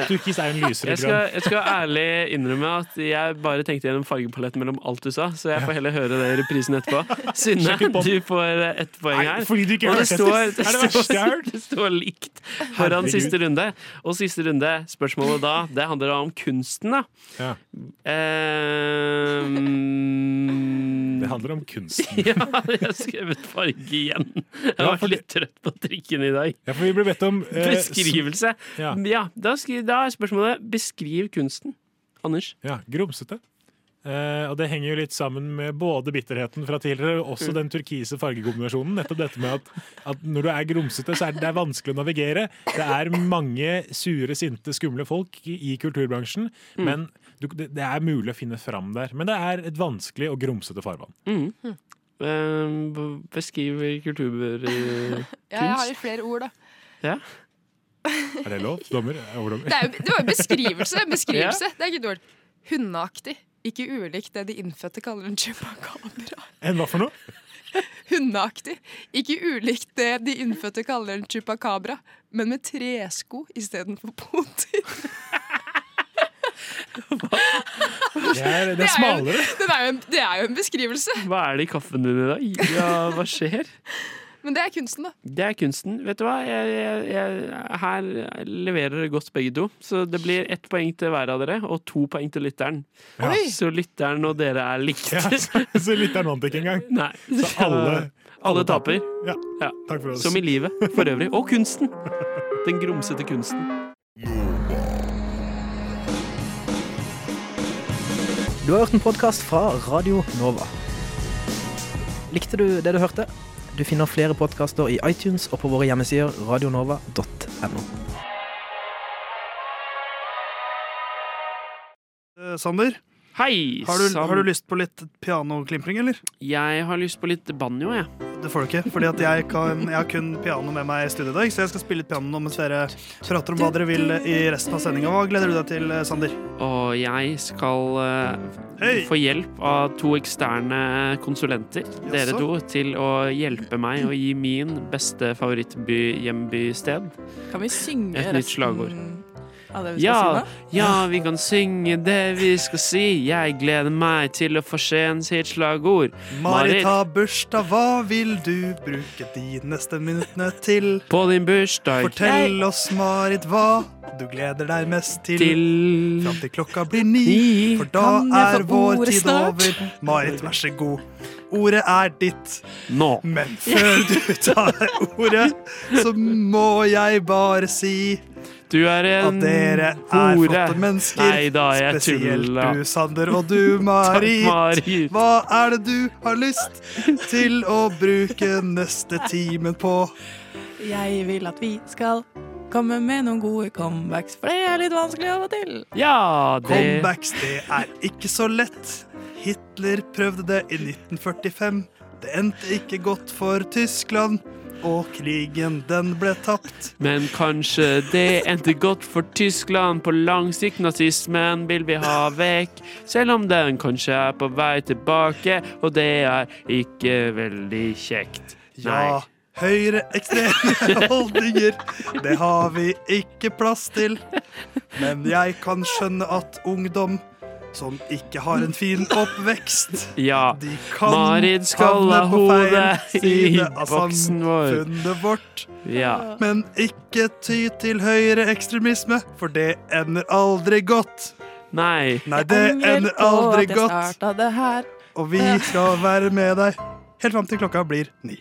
Turkis er jo en lysere Jeg skal, grønn. Jeg skal ærlig innrømme at jeg bare tenkte gjennom fargepaletten mellom alt du sa, så jeg får heller høre det i reprisen etterpå. Synne, du får ett poeng her. fordi du ikke Og det står, det står, det står likt foran siste runde. Og siste runde, spørsmålet da, det handler om kunsten, da. Ja. Um, Det handler om kunsten. ja, jeg har skrevet farge igjen. Jeg Ja, var for litt trøtt på trikken i dag. Ja, for vi ble bedt om eh, Beskrivelse. Ja. Ja, da, skri, da er spørsmålet beskriv kunsten. Anders? Ja, grumsete. Eh, og det henger jo litt sammen med både bitterheten fra tidligere og også den turkise fargekombinasjonen. Nettopp dette med at, at når du er grumsete, så er det, det er vanskelig å navigere. Det er mange sure, sinte, skumle folk i, i kulturbransjen, Mm. men du, det, det er mulig å finne fram der. Men det er et vanskelig og grumsete farvann. Mm. B- beskriv kulturkunst. Ja, jeg har jo litt flere ord, da. Ja. Er det lov? Dommer? Overdommer? Det, er, jo- det var jo beskrivelse. En beskrivelse. Det er ikke dårlig. Hundeaktig. Ikke ulikt det de innfødte kaller en chupacabra. En hva for noe? Hundeaktig. Ikke ulikt det de innfødte kaller en chupacabra, men med tresko istedenfor poter. Det er, det er smalere. Det er jo en, det er jo en beskrivelse. Hva er det i kaffen din i dag? Ja, hva skjer? Men det er kunsten, da. Det er kunsten. Vet du hva? Jeg, jeg, jeg, her leverer dere godt begge to. Så det blir ett poeng til hver av dere, og to poeng til lytteren. Ja. Så lytteren og dere er likt. Ja, så, lytteren vant ikke engang. Nei. Så alle, Alle taper. Ja, takk for oss. Som i livet for øvrig. Og kunsten. Den grumsete kunsten. Du har hørt en podkast fra Radio Nova. Likte du det du hørte? Du finner flere podkaster i iTunes og på våre hjemmesider radionova.no. Eh, Sander, Hei, har du, har du lyst på litt pianoklimpring, eller? Jeg har lyst på litt banjo, jeg. Det får du ikke, fordi at jeg, kan, jeg har kun piano med meg i studio i dag, så jeg skal spille litt piano mens dere prater om hva dere vil i resten av sendinga. Hva gleder du deg til, eh, Sander? Og jeg skal uh, hey. få hjelp av to eksterne konsulenter, dere to, til å hjelpe meg å gi min beste favorittby-hjembysted Kan vi synge et nytt resten slagord. Ja, si nå? ja, vi kan synge det vi skal si. Jeg gleder meg til å få Skien sitt slagord. Marit har bursdag, hva vil du bruke de neste minuttene til? På din bursdag. Fortell oss, Marit, hva du gleder deg mest til. Til Fram til klokka blir ni, Ni. for da er vår tid snart? over. Marit, vær så god. Ordet er ditt. Nå. Men før du tar ordet, så må jeg bare si Du er en at dere er hore. flotte mennesker. Nei da, jeg Spesielt tulla. du, Sander, og du, Marit. Marit. Hva er det du har lyst til å bruke neste timen på? Jeg vil at vi skal komme med noen gode comebacks, for det er litt vanskelig av og til. Ja, det Comebacks, det er ikke så lett. Hitler prøvde det i 1945. Det endte ikke godt for Tyskland, og krigen, den ble tapt. Men kanskje det endte godt for Tyskland. På lang sikt nazismen vil vi ha vekk, selv om den kanskje er på vei tilbake, og det er ikke veldig kjekt. Ja, høyreekstreme holdninger, det har vi ikke plass til. Men jeg kan skjønne at ungdom som ikke har en fin oppvekst Ja, De kan Marit skal havne ha på feil hodet i side av boksen vår. samfunnet vårt. Ja. Men ikke ty til høyreekstremisme, for det ender aldri godt. Nei. Nei, det ender aldri godt. Og vi skal være med deg helt fram til klokka blir ni.